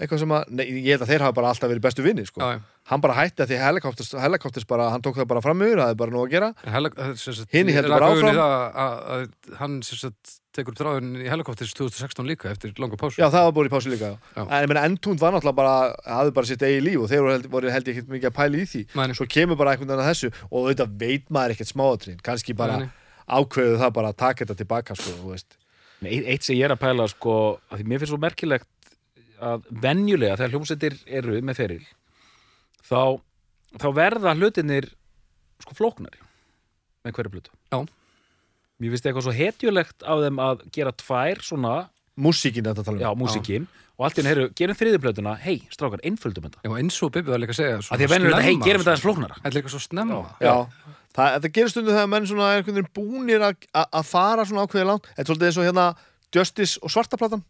eitthvað sem að, nei, ég held að þeir hafa bara alltaf verið bestu vinni sko. Já, hann bara hætti að því helikopters, helikopters bara, hann tók það bara fram yfir, það er bara nú að gera ég héldu rak bara áfram. það að, að hann sem sagt tekur upp þráðun í helikopters 2016 líka eftir langa pásu já, það var búin í pásu líka já. En ég meina, Entúnd var náttúrulega bara hafði bara sitt eigi líf og þeir voru held, voru held ég ekkert mikið að pæla í því Mæni. svo kemur bara einhvern veginn að þessu og auðvitað veit maður ekkert smáatrinn kannski bara nei. ákveðu það bara að taka þetta tilbaka sko, eitt sem ég er að pæla, sko, að því mér finnst svo merkilegt að venjulega þegar hljómsveitir eru með feril, þá, þá verða hlutinir, sko, flóknari með hverju hlutu. Já. Mér finnst eitthvað svo hetjulegt af þeim að gera tvær svona músíkin þetta tala um. Já, músíkin. Og allt í henni, gerum þriðuplötuna hei, strákar, einföldum þetta. Já, eins og Bibi var líka að segja að því að venur þetta, hei, gerum þetta aðeins flóknara. Þetta er líka svo snemma. Já, það, þetta gerir stundu þegar menn svona er einhvern veginn búnir að- fara svona ákveðið langt. Þetta er svolítið eins og hérna Justice og svartaplatan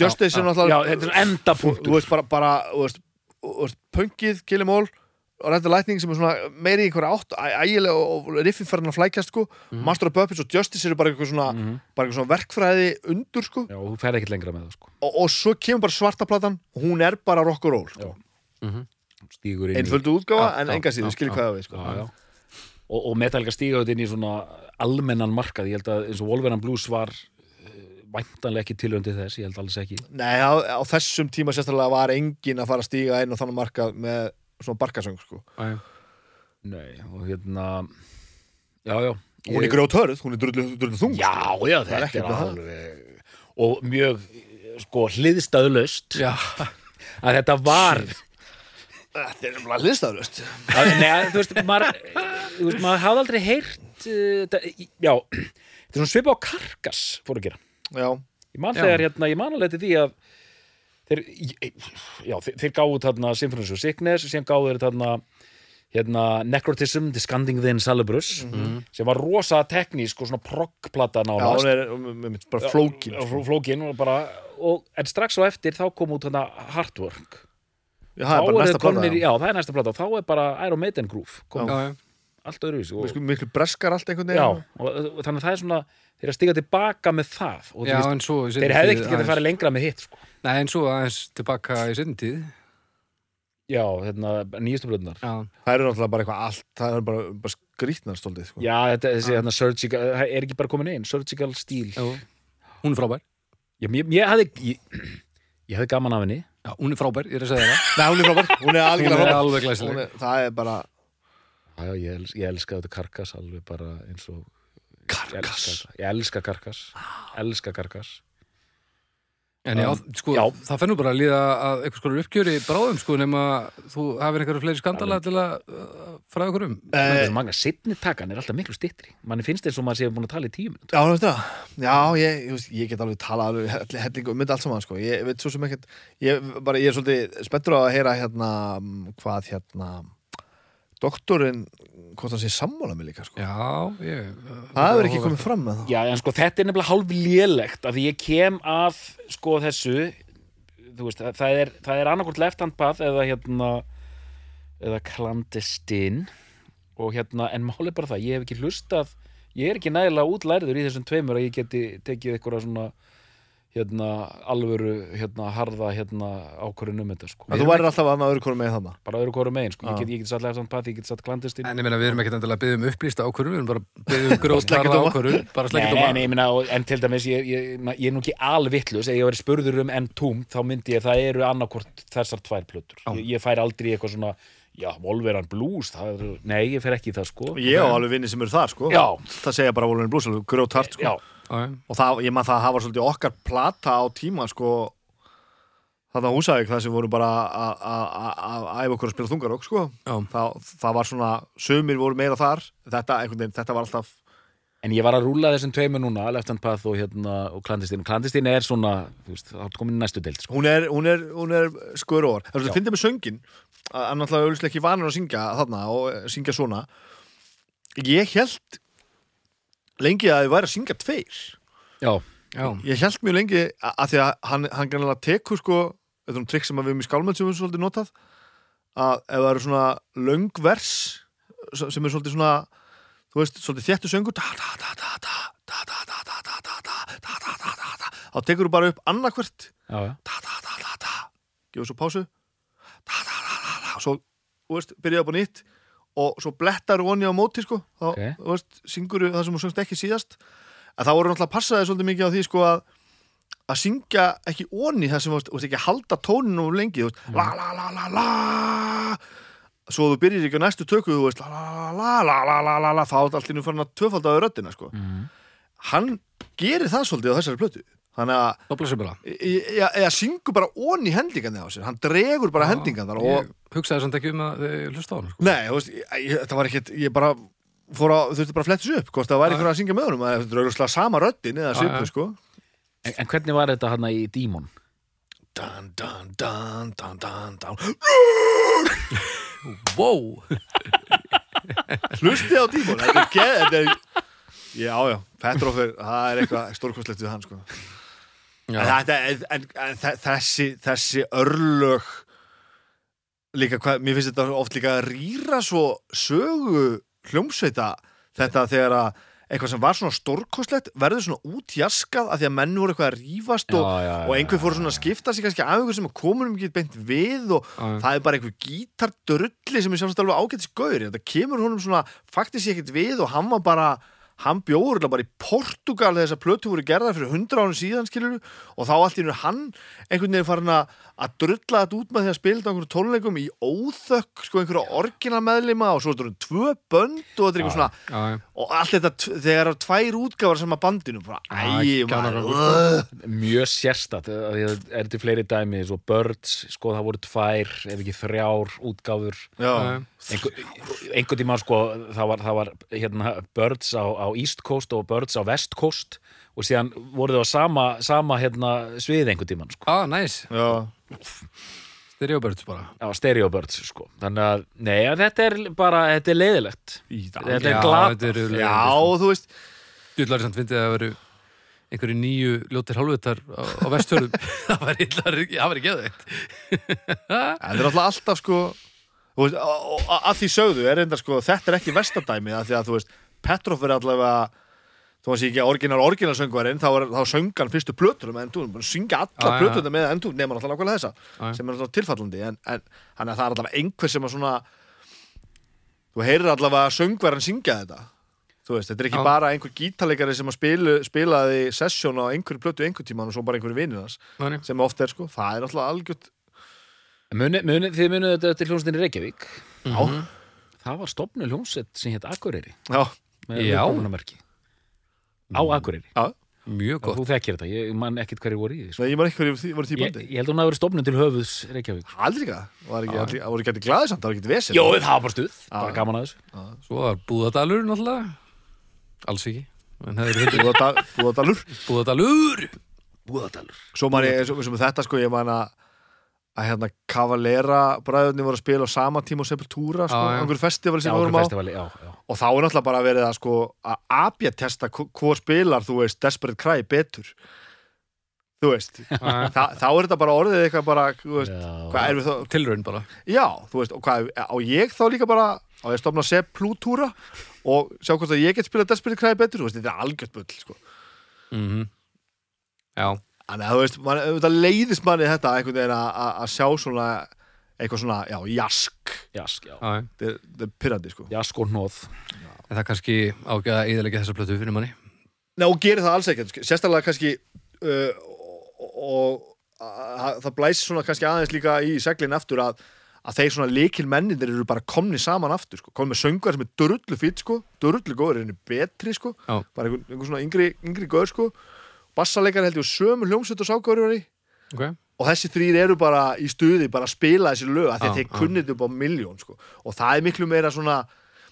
Justice er náttúrulega- já, þetta er Þú endapunktur veist bara, bara þú veist, veist, pönkið, killimól og Rættu Lightning sem er svona meiri í einhverja átt ægilega og og riffin fer hann að flækjast sko. Master of Puppets og Justice eru bara eitthvað svona, bara eitthvað svona verkfræði undur sko. Já, þú ferð ekkert lengra með það, sko. Og, og svo kemur bara svartaplatan og hún er bara rock and roll sko. stígur inn í einföldu útgáfa Já, en enga síður, já, skil já. hvað það við sko. já, já. Og, og Metallica stíga þetta inn í svona almennan markað, ég held að eins og Wolverine Blues var væntanlega ekki tilöndi þess, ég held alls ekki Nei, á, á þessum tíma sérstaklega var engin að fara að stíga inn og þannig markað með svona barkasöng sko. Nei, og hérna já, já Hún er grjótörð, hún er drullu, drullu þung Já, sko. já, Það er þetta er það. alveg og mjög, sko, hliðstæðlaust Já. að þetta var Þetta er umlega liðstæðlust að, Nei, þú veist, maður þú veist, maður hafði aldrei heyrt uh, þetta, já, þetta er svona svipa á karkas fór að gera Já, Ég man Já. þegar, hérna, ég man alveg til því að þeir, já, þeir, þeir gáðu þarna Symphonies of Sickness og síðan gáðu þeir þarna hérna, Necrotism, Discanding the Insalubris sem var rosa teknísk og svona proggplata já nánast hún er bara flókin og sko. fló- flókin og bara, og, en strax á eftir þá kom út þarna Hardwork Já, það er bara næsta plata já. já, það er næsta plata þá er bara Iron Maiden Groove kom já, já. Allt öðruvísi og, Miklu, miklu breskar allt einhvern já, veginn og, og þannig að það er svona þeir eru að stiga tilbaka með það og þú Já, veist, en svo í seinni þeir hefði tíð ekkert getað aðeins- farið lengra með hitt sko. Nei, en svo aðeins tilbaka í sinni tíð. Já, hérna, nýjastu blöðunar Já, Það eru náttúrulega bara eitthvað allt Það er bara, bara skrýtnar stóltið sko. já, þetta, þessi hérna, surgical, það er ekki bara komin inn surgical stíl. Já Hún er frábær. Já, ég, ég hefði ég, ég hefði gaman af henni. Já, hún er frábær, ég er að segja það. Nei, hún er frábær, hún er Hún algjörlega er frábær. alveg Hún glæsileg er, Það er bara já, ég, els, ég elska þetta karkas alveg bara eins og Karkas? Ég elska karkas elska karkas. En já, sko, Já. það fennur bara að líða að einhvers konar uppgjöri bráðum, sko, nema þú hafið einhverju fleiri skandala til að uh, fræða okkur um. Það Eh, er manga, setni takan er alltaf miklu stittri manni finnst eins og maður sé búin að tala í tíu minút Já, þú veist það. Já, ég, ég, ég get alveg talað alveg hell- helling um þetta allt saman sko. Ég veit svo sem ekkert. Ég, bara, ég er svolítið spenntur á að heyra hérna hvað hérna doktorinn, hvort hann sé sammála mig líka sko. Já, ég... Það hefur ekki komið fram með það Já, en sko þetta er nefnilega hálf lélegt af því ég kem að sko þessu þú veist, það- það er, það er annarkvort left hand path eða hérna eða clandestine og hérna, en málið bara það, ég hef ekki hlustað ég er ekki nægilega útlærður í þessum tveimur að ég geti tekið eitthvað svona hérna, alvöru hérna, harða hérna, ákvörðun um þetta sko. En þú værir alltaf að öðru konum með þarna bara öðru hvoru megin, sko. Já. ég, get, ég get satt left hand path, ég get satt clandestine En ég meina, við erum ekkert endilega að byggja um upplýsta ákvörðu, við erum bara að byggja um [laughs] Sleggjudóma. harða ákvörðu, bara Nei, sleggjum nei, nei, ég meina, en til dæmis ég, ég, ég er nú ekki alvittlus ef ég væri spurður um enn tóm þá myndi ég það eru annarkvort þessar tvær plötur Já. ég, ég fær aldrei eitthvað svona já, Wolverine Blues, það er, nei, ég fer ekki í það sko Ég á alveg vinni sem eru þar sko Já. Það segja bara Wolverine Blues, alveg grjót hart sko já, Já, Og það, ég man það að hafa svolítið okkar plata á tíma sko Þarna á Húsavík, það sem voru bara að- að að- að æfa okkur að spila þungarokk sko. Það, það var svona, sumir voru meira þar. Þetta, einhvern veginn, þetta var alltaf en ég var að rúlla þessum tveimur núna Left Hand Path og, hérna, og Clandestine. Clandestine er svona, þú veist, það er komin í næstu deild sko. hún er, hún er, hún er skur over það er Já. að finna með söngin að hann náttúrulega auðvitað ekki vanur að syngja þarna og syngja svona. Ég held lengi að þið væri að syngja tveir já, já. ég held mjög lengi að því að hann, hann kannilega tekur sko, þetta er um trikk sem við um í skálmenn sem við erum svolítið notað að ef það eru svona löngvers sem er svolítið svona þú veist, svolítið þjættu söngur þá tekur þú bara upp annarkvört gefur svo pásu og svo, þú veist, byrjaði upp á nýtt og svo blettar voni á móti sko. þá, Ok. þú veist, syngur það sem þú söngst ekki síðast en þá voru náttúrulega að passa þig svolítið mikið á því sko að að syngja ekki onni það sem þú veist, ekki að halda tóninu of lengi, þú veist, la la la la la svo þú byrjir ekki á næstu tökku, þú veist, la la la la la la la la þá er allt innum farin að tvöfaldaðu röddina sko. Mhm. hann gerir það svolítið á þessari plötu þannig að bara. eða eða syngur bara onni hendingarnir á sér hann dregur bara hendingarnar og Ég hugsaði samt ekki um að þið hlusta á hana, sko. nei, þú veist, ég, ég, þetta var ekkert ég bara fór að, þurfti bara að fletta sér upp hvort það væri einhver að syngja með honum, það er auðvitað sama röddin eða já. sko En, en hvernig var þetta hann í Dímon? Dun, dun, dun, dun, dun, dun. [laughs] Wow! Hlusti á tímon Þetta er geð þetta er... Já, já, Petrov er, það er eitthvað stórkostlegt við hann sko. En, Já, þetta, en, en, en þe- þessi, þessi örlög líka hvað, mér finnst þetta oft líka að rýra svo sögu hljómsveita þetta þegar að eitthvað sem var svona stórkostlegt verður svona útjaskað af því að menn voru eitthvað að rífast og, já, og einhver fór svona að skipta sig kannski af einhver sem komur um ekki beint við og já, það er bara einhver gítardrulli sem er sjálfst alveg ágætis gaur þetta kemur honum svona faktiskt ekkert við og hann var bara hann bjóður bara í Portugal þegar þessar plötu voru gerðar fyrir hundra árum síðan skilur og þá allt í hennu hann einhvern veginn farin að að drulla þetta út með því að á einhverju tónleikum í óþökk sko einhverju orginalmeðlima og svo er þetta tvö bönd og þetta er eitthvað svona já, já. og allt þetta þegar það eru tvær útgáfar sem að bandinu bara, Já, æ, kjánar maður uh, Mjög sérstætt Er þetta fleiri dæmi Svo Birds, sko það voru tvær Ef ekki þrjár útgáfur. Já, einhver, einhver tíma sko það var, það var hérna, Birds á, á East Coast og Birds á West Coast og síðan voru þau á sama, sama hérna, svið einhver tíman sko. Ah, næs. já, Stereobirds bara. á Stereo Birds sko. þannig að, nei, að þetta er bara þetta er leiðilegt í Þetta er Já, glatað. já, leiðindir, þú veist sko. Djúlar samt fyndið að það veru einhverju nýju ljótir hálfvitar á, á vesturðum. [laughs] [laughs] það var illar, það var ekki eða Það er alltaf alltaf sko þú veist, og- og- og að því sögðu er enda sko þetta er ekki vestadæmi að því að þú veist Petrov er allavega þú veist ekki orginal orginal söngvarinn þá, er, þá söngan fyrstu plötur með endún, bara syngja alla plötur með endún nema alltaf nákvæmlega þessa já. sem er alltaf tilfallandi. En, en hann það er allavega einhver sem að svona þú heyrir allavega söngvarinn syngja þetta. Þú veist, þetta er ekki Já. bara einhver gítarleikari sem að spilu, spilaði sessjón á einhverju plötu einhver tíman og svo bara einhverju vinnir hans Þannig. sem oft er sko, það er alltaf algjört muni, muni, þið munið þetta til hljómsveitin í Reykjavík. Já, það var stopnu hljómsveit sem hétt Akureyri. Já, með Já. viðkomunamerki. á Akureyri já Mjög gott. þú þekkir þetta, ég man ekkert hverju voru í því sko. Nei, ég man ekki hverju því- voru því ég, bandi ég held að hún hafi verið stopnum til höfuðs Reykjavík sko. Aldrei ekki það, var það voru ekki allir glaðið samt, það var ekki vesinn Jó, það var bara stuð, bara Já. gaman að þessu Svo var Búðadalur náttúrulega. Alls ekki. Það Búðadalur Búðadalur! Búðadalur Svo man ég, eins og með þetta sko, ég man að að hérna Cavalera bræðunni voru að spila á sama tíma og Sepultura sko, Já, já. á einhverju festivali Já, sem við vorum á og þá er náttúrulega bara verið að sko að abja-testa hvor spilar, þú veist, Desperate Cry betur þú veist [laughs] Þa, þá er þetta bara orðið eitthvað bara, þú veist, hvað er við þá Tilraun bara. já, þú veist, og hvað, á ég þá líka bara á ég að stofna Sepultura og sjá hvort að ég get spilað Desperate Cry betur, þú veist, þetta er algjört bull, sko Mm Já. Þannig að þú veist, man, leiðist manni þetta einhvern veginn að- að að sjá svona eitthvað svona, já, jask. Jask, já, þetta er- þetta er pyrrandi, sko. Jask og hnóð En það er kannski ágæða að íðalega þessa plötu fyrir manni. Nei, og gerir það alls ekkert, sko. sérstaklega kannski uh, og, og að, það blæs svona kannski aðeins líka í seglinn aftur að, að þeir svona líkil mennindir eru bara komni saman aftur, sko, komni með söngar sem er dörullu fýtt, sko, dörullu góður henni betri, sko, Já. bara einhver, einhver svona yngri, yngri góður, sko. Bassaleikar held ég og sömu hljómsveit og sákári var í. Ok. Og þessi þrýr eru bara í stuði bara að spila þessi lög að að þeir já. kunnið upp á miljón sko. og það er miklu meira svona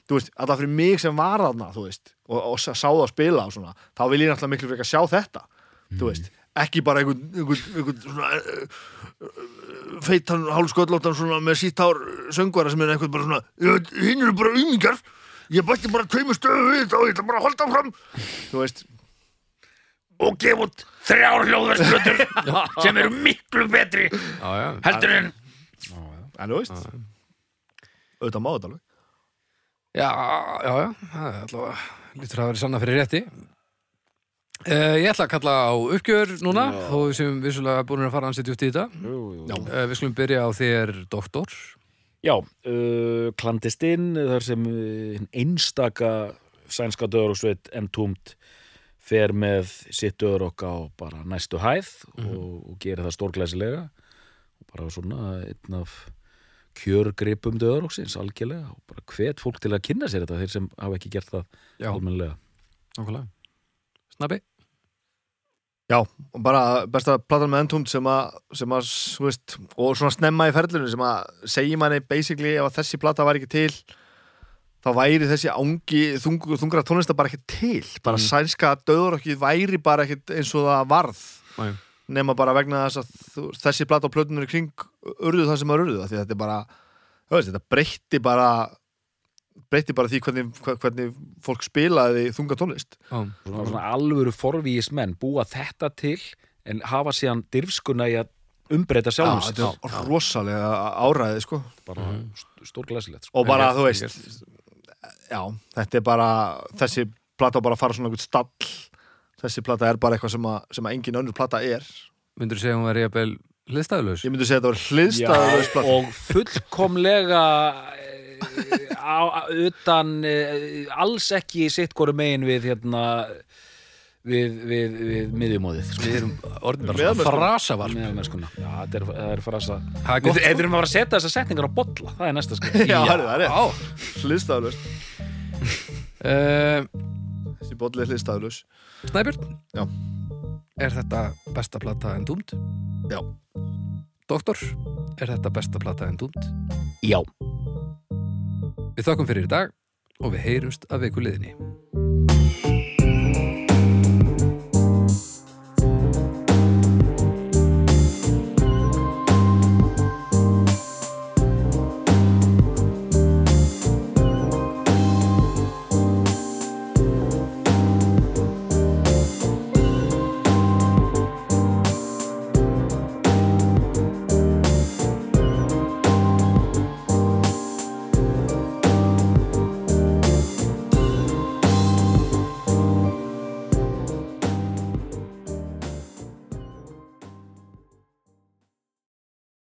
veist, að það fyrir mig sem var aðna og, og sá það að spila svona, þá vil ég náttúrulega miklu frekar sjá þetta Mm. ekki bara einhvern, uh, feitan hálfsköllóttan með síttár söngvara sem er einhvern bara svona hinn eru bara ymingar ég bætti bara tveimur stöðu við þetta og ég ætla bara að halda fram þú veist, og gefa út þrjár hljóðversplötur [laughs] sem eru miklu betri Já, já. heldur en en þú veist auðvitað má þetta alveg. Já, já, já, það er alltaf lítur að vera sanna fyrir rétti. Uh, Ég ætla að kalla á uppgjör núna þó við sem vissulega búin að fara að setja út í þetta. Jú, jú. uh, Við skulum byrja á þér, doktor. Já, uh, klandistinn þar sem einstaka sænska döðuróksveit Entombed fer með sitt döðurokk á bara næstu hæð og, og gerir það stórglæsilega. Og bara svona einn af kjörgripum döðuróksins algjörlega. Og bara hvet fólk til að kynna sér þetta þeir sem hafa ekki gert það Já, almennilega. Nákvæmlega. Snabbi? Já, og bara besta platan með Entombed sem að, sem að, þú veist, og svona snemma í ferlunum sem að segja manni basically ef að þessi plata var ekki til þá væri þessi ángi þung, þungra tónlista bara ekki til bara Mm. sænska döðurokkið væri bara ekki eins og það varð Nei. nema bara vegna þess að þú, þessi blata á plötunur í kring urðu það sem að urðu það því að þetta er bara þú veist, þetta breytti bara breytti bara því hvernig, hvernig fólk spilaði þunga tónlist Já. svona, svona alvöru forvíis menn búa þetta til en hafa síðan dirfskuna í að umbreyta sjálfum sér þetta er rosalega áræði sko bara st- stórglæsilegt sko. og bara þú veist já, þetta er bara þessi plata á bara fara svona einhvern stall. Þessi plata er bara eitthvað sem að, sem að engin önnur plata er. Myndur þú segja að hún var jafnvel hliðstæðlaus? ég myndi segja að þetta var hliðstæðulegs plata. og fullkomlega eh, á, utan eh, alls ekki sitt hvori megin við hérna við, við, við miðjumóðið sko. Við erum orðin bara Meðalmennskuna. svona frasavarp. Já, þetta er, það er frasa Það er Við gott við erum að fara að setja þessar setningar á bolla Það er næsta sko [laughs] já, það er það er hliðstæðulegs Uh, þessi bolli er hliðstæðulegs Snæbjörn Já. Er þetta besta plata en dúmt? Já. Doktor, er þetta besta plata en dúmt? Já Við þakkum fyrir í dag og við heyrumst að viku liðinni